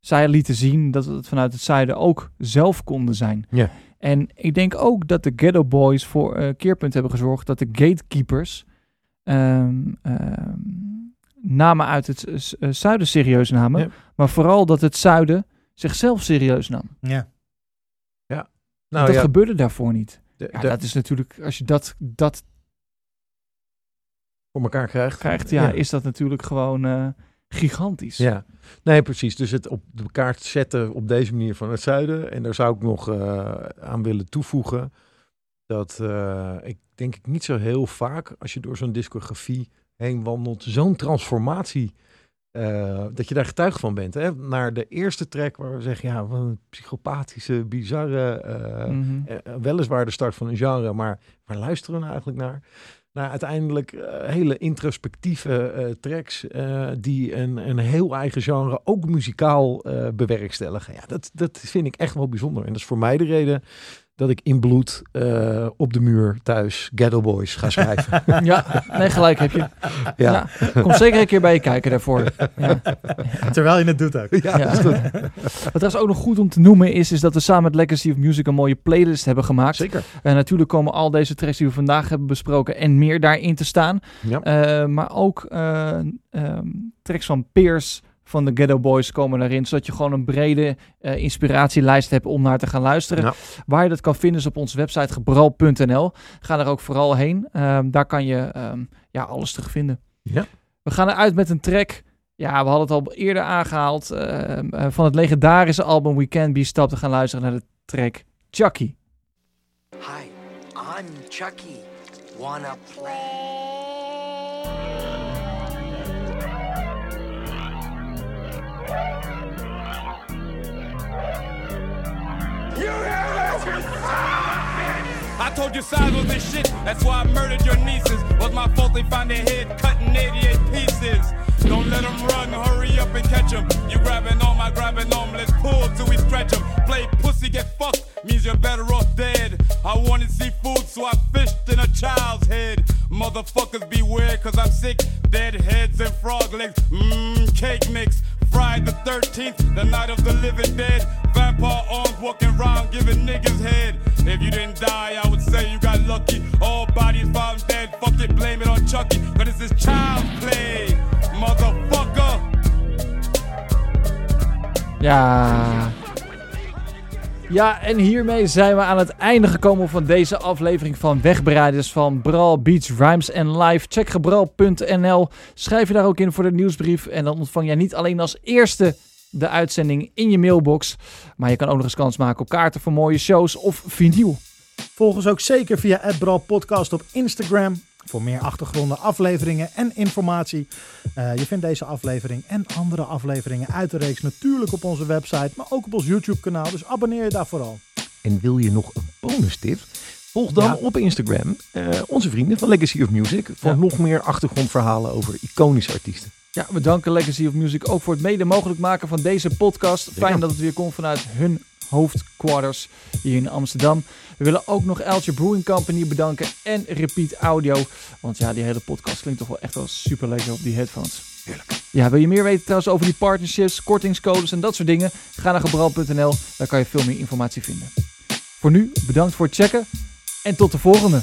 Zij lieten zien dat we het vanuit het zuiden ook zelf konden zijn. Ja. En ik denk ook dat de Ghetto Boys voor keerpunt hebben gezorgd dat de gatekeepers ehm, namen uit het zuiden serieus namen. Maar vooral dat het zuiden zichzelf serieus nam. Ja, Nou dat ja, gebeurde daarvoor niet. de- Ja, de- dat is natuurlijk, als je dat, dat voor elkaar krijgt. krijgt, ja, is dat natuurlijk gewoon eh, gigantisch. Ja, nee, precies. Dus het op de kaart zetten op deze manier van het zuiden. En daar zou ik nog eh, aan willen toevoegen dat eh, ik denk ik niet zo heel vaak als je door zo'n discografie heen wandelt, zo'n transformatie. Eh, dat je daar getuige van bent. Hè? Naar de eerste track waar we zeggen, ja, wat een psychopathische, bizarre, eh, Mhm. eh, weliswaar de start van een genre, maar waar luisteren we nou eigenlijk naar? Nou, uiteindelijk hele introspectieve tracks die een, een heel eigen genre ook muzikaal bewerkstelligen. Ja, dat, dat vind ik echt wel bijzonder. En dat is voor mij de reden dat ik in bloed eh, op de muur thuis Ghetto Boys ga schrijven. Ja, nee, gelijk heb je. ja. Ja. Kom zeker een keer bij je kijken daarvoor. Ja. terwijl je het doet ook. Ja, Ja. dat is goed. Wat trouwens ook nog goed om te noemen is, is dat we samen met Legacy of Music een mooie playlist hebben gemaakt. Zeker. En natuurlijk komen al deze tracks die we vandaag hebben besproken en meer daarin te staan. Ja. Eh, maar ook eh, ehm, tracks van peers van de Ghetto Boys komen daarin. Zodat je gewoon een brede eh, inspiratielijst hebt om naar te gaan luisteren. Ja. Waar je dat kan vinden is op onze website gebral.nl. Ga daar ook vooral heen. Ehm, daar kan je ehm, ja, alles terugvinden. Ja. We gaan eruit met een track. Ja, we hadden het al eerder aangehaald. ehm, eh, van het legendarische album We Can Be Stopped. te gaan luisteren naar de track Chucky. Hi, I'm Chucky. Wanna play? I told you size was the shit, that's why I murdered your nieces. Was my fault they found their head cut in 88 pieces. Don't let them run, hurry up and catch them. You grabbing on my grabbing on, let's pull till we stretch them. Play pussy, get fucked, means you're better off dead. I wanted seafood, so I fished in a child's head. Motherfuckers beware, cause I'm sick. Dead heads and frog legs, mmm, 16th, the night of the living dead. Vampire arms walking round, giving niggas head. If you didn't die, I would say you got lucky. All bodies found dead, fuck it, blame it on Chucky. Cause this child play, motherfucker. Ja. Ja, en hiermee zijn we aan het einde gekomen van deze aflevering van Wegbereiders van Brawl Beats Rhymes en Live. Check gebral.nl. Schrijf je daar ook in voor de nieuwsbrief en dan ontvang jij niet alleen als eerste de uitzending in je mailbox. Maar je kan ook nog eens kans maken op kaarten voor mooie shows of vinyl. Volg ons ook zeker via Adbral Podcast op Instagram. Voor meer achtergronden, afleveringen en informatie. Eh, je vindt deze aflevering en andere afleveringen uit de reeks natuurlijk op onze website, maar ook op ons YouTube kanaal. Dus abonneer je daar vooral. En wil je nog een bonus tip? Volg dan Ja. op Instagram eh, onze vrienden van Legacy of Music voor Ja. nog meer achtergrondverhalen over iconische artiesten. Ja, we danken Legacy of Music ook voor het mede mogelijk maken van deze podcast. Fijn dat het weer komt vanuit hun hoofdquarters hier in Amsterdam. We willen ook nog Eltje Brewing Company bedanken en Repeat Audio. Want ja, die hele podcast klinkt toch wel echt wel super lekker op die headphones. Heerlijk. Ja, wil je meer weten trouwens over die partnerships, kortingscodes en dat soort dingen? Ga naar gebral.nl, daar kan je veel meer informatie vinden. Voor nu, bedankt voor het checken en tot de volgende.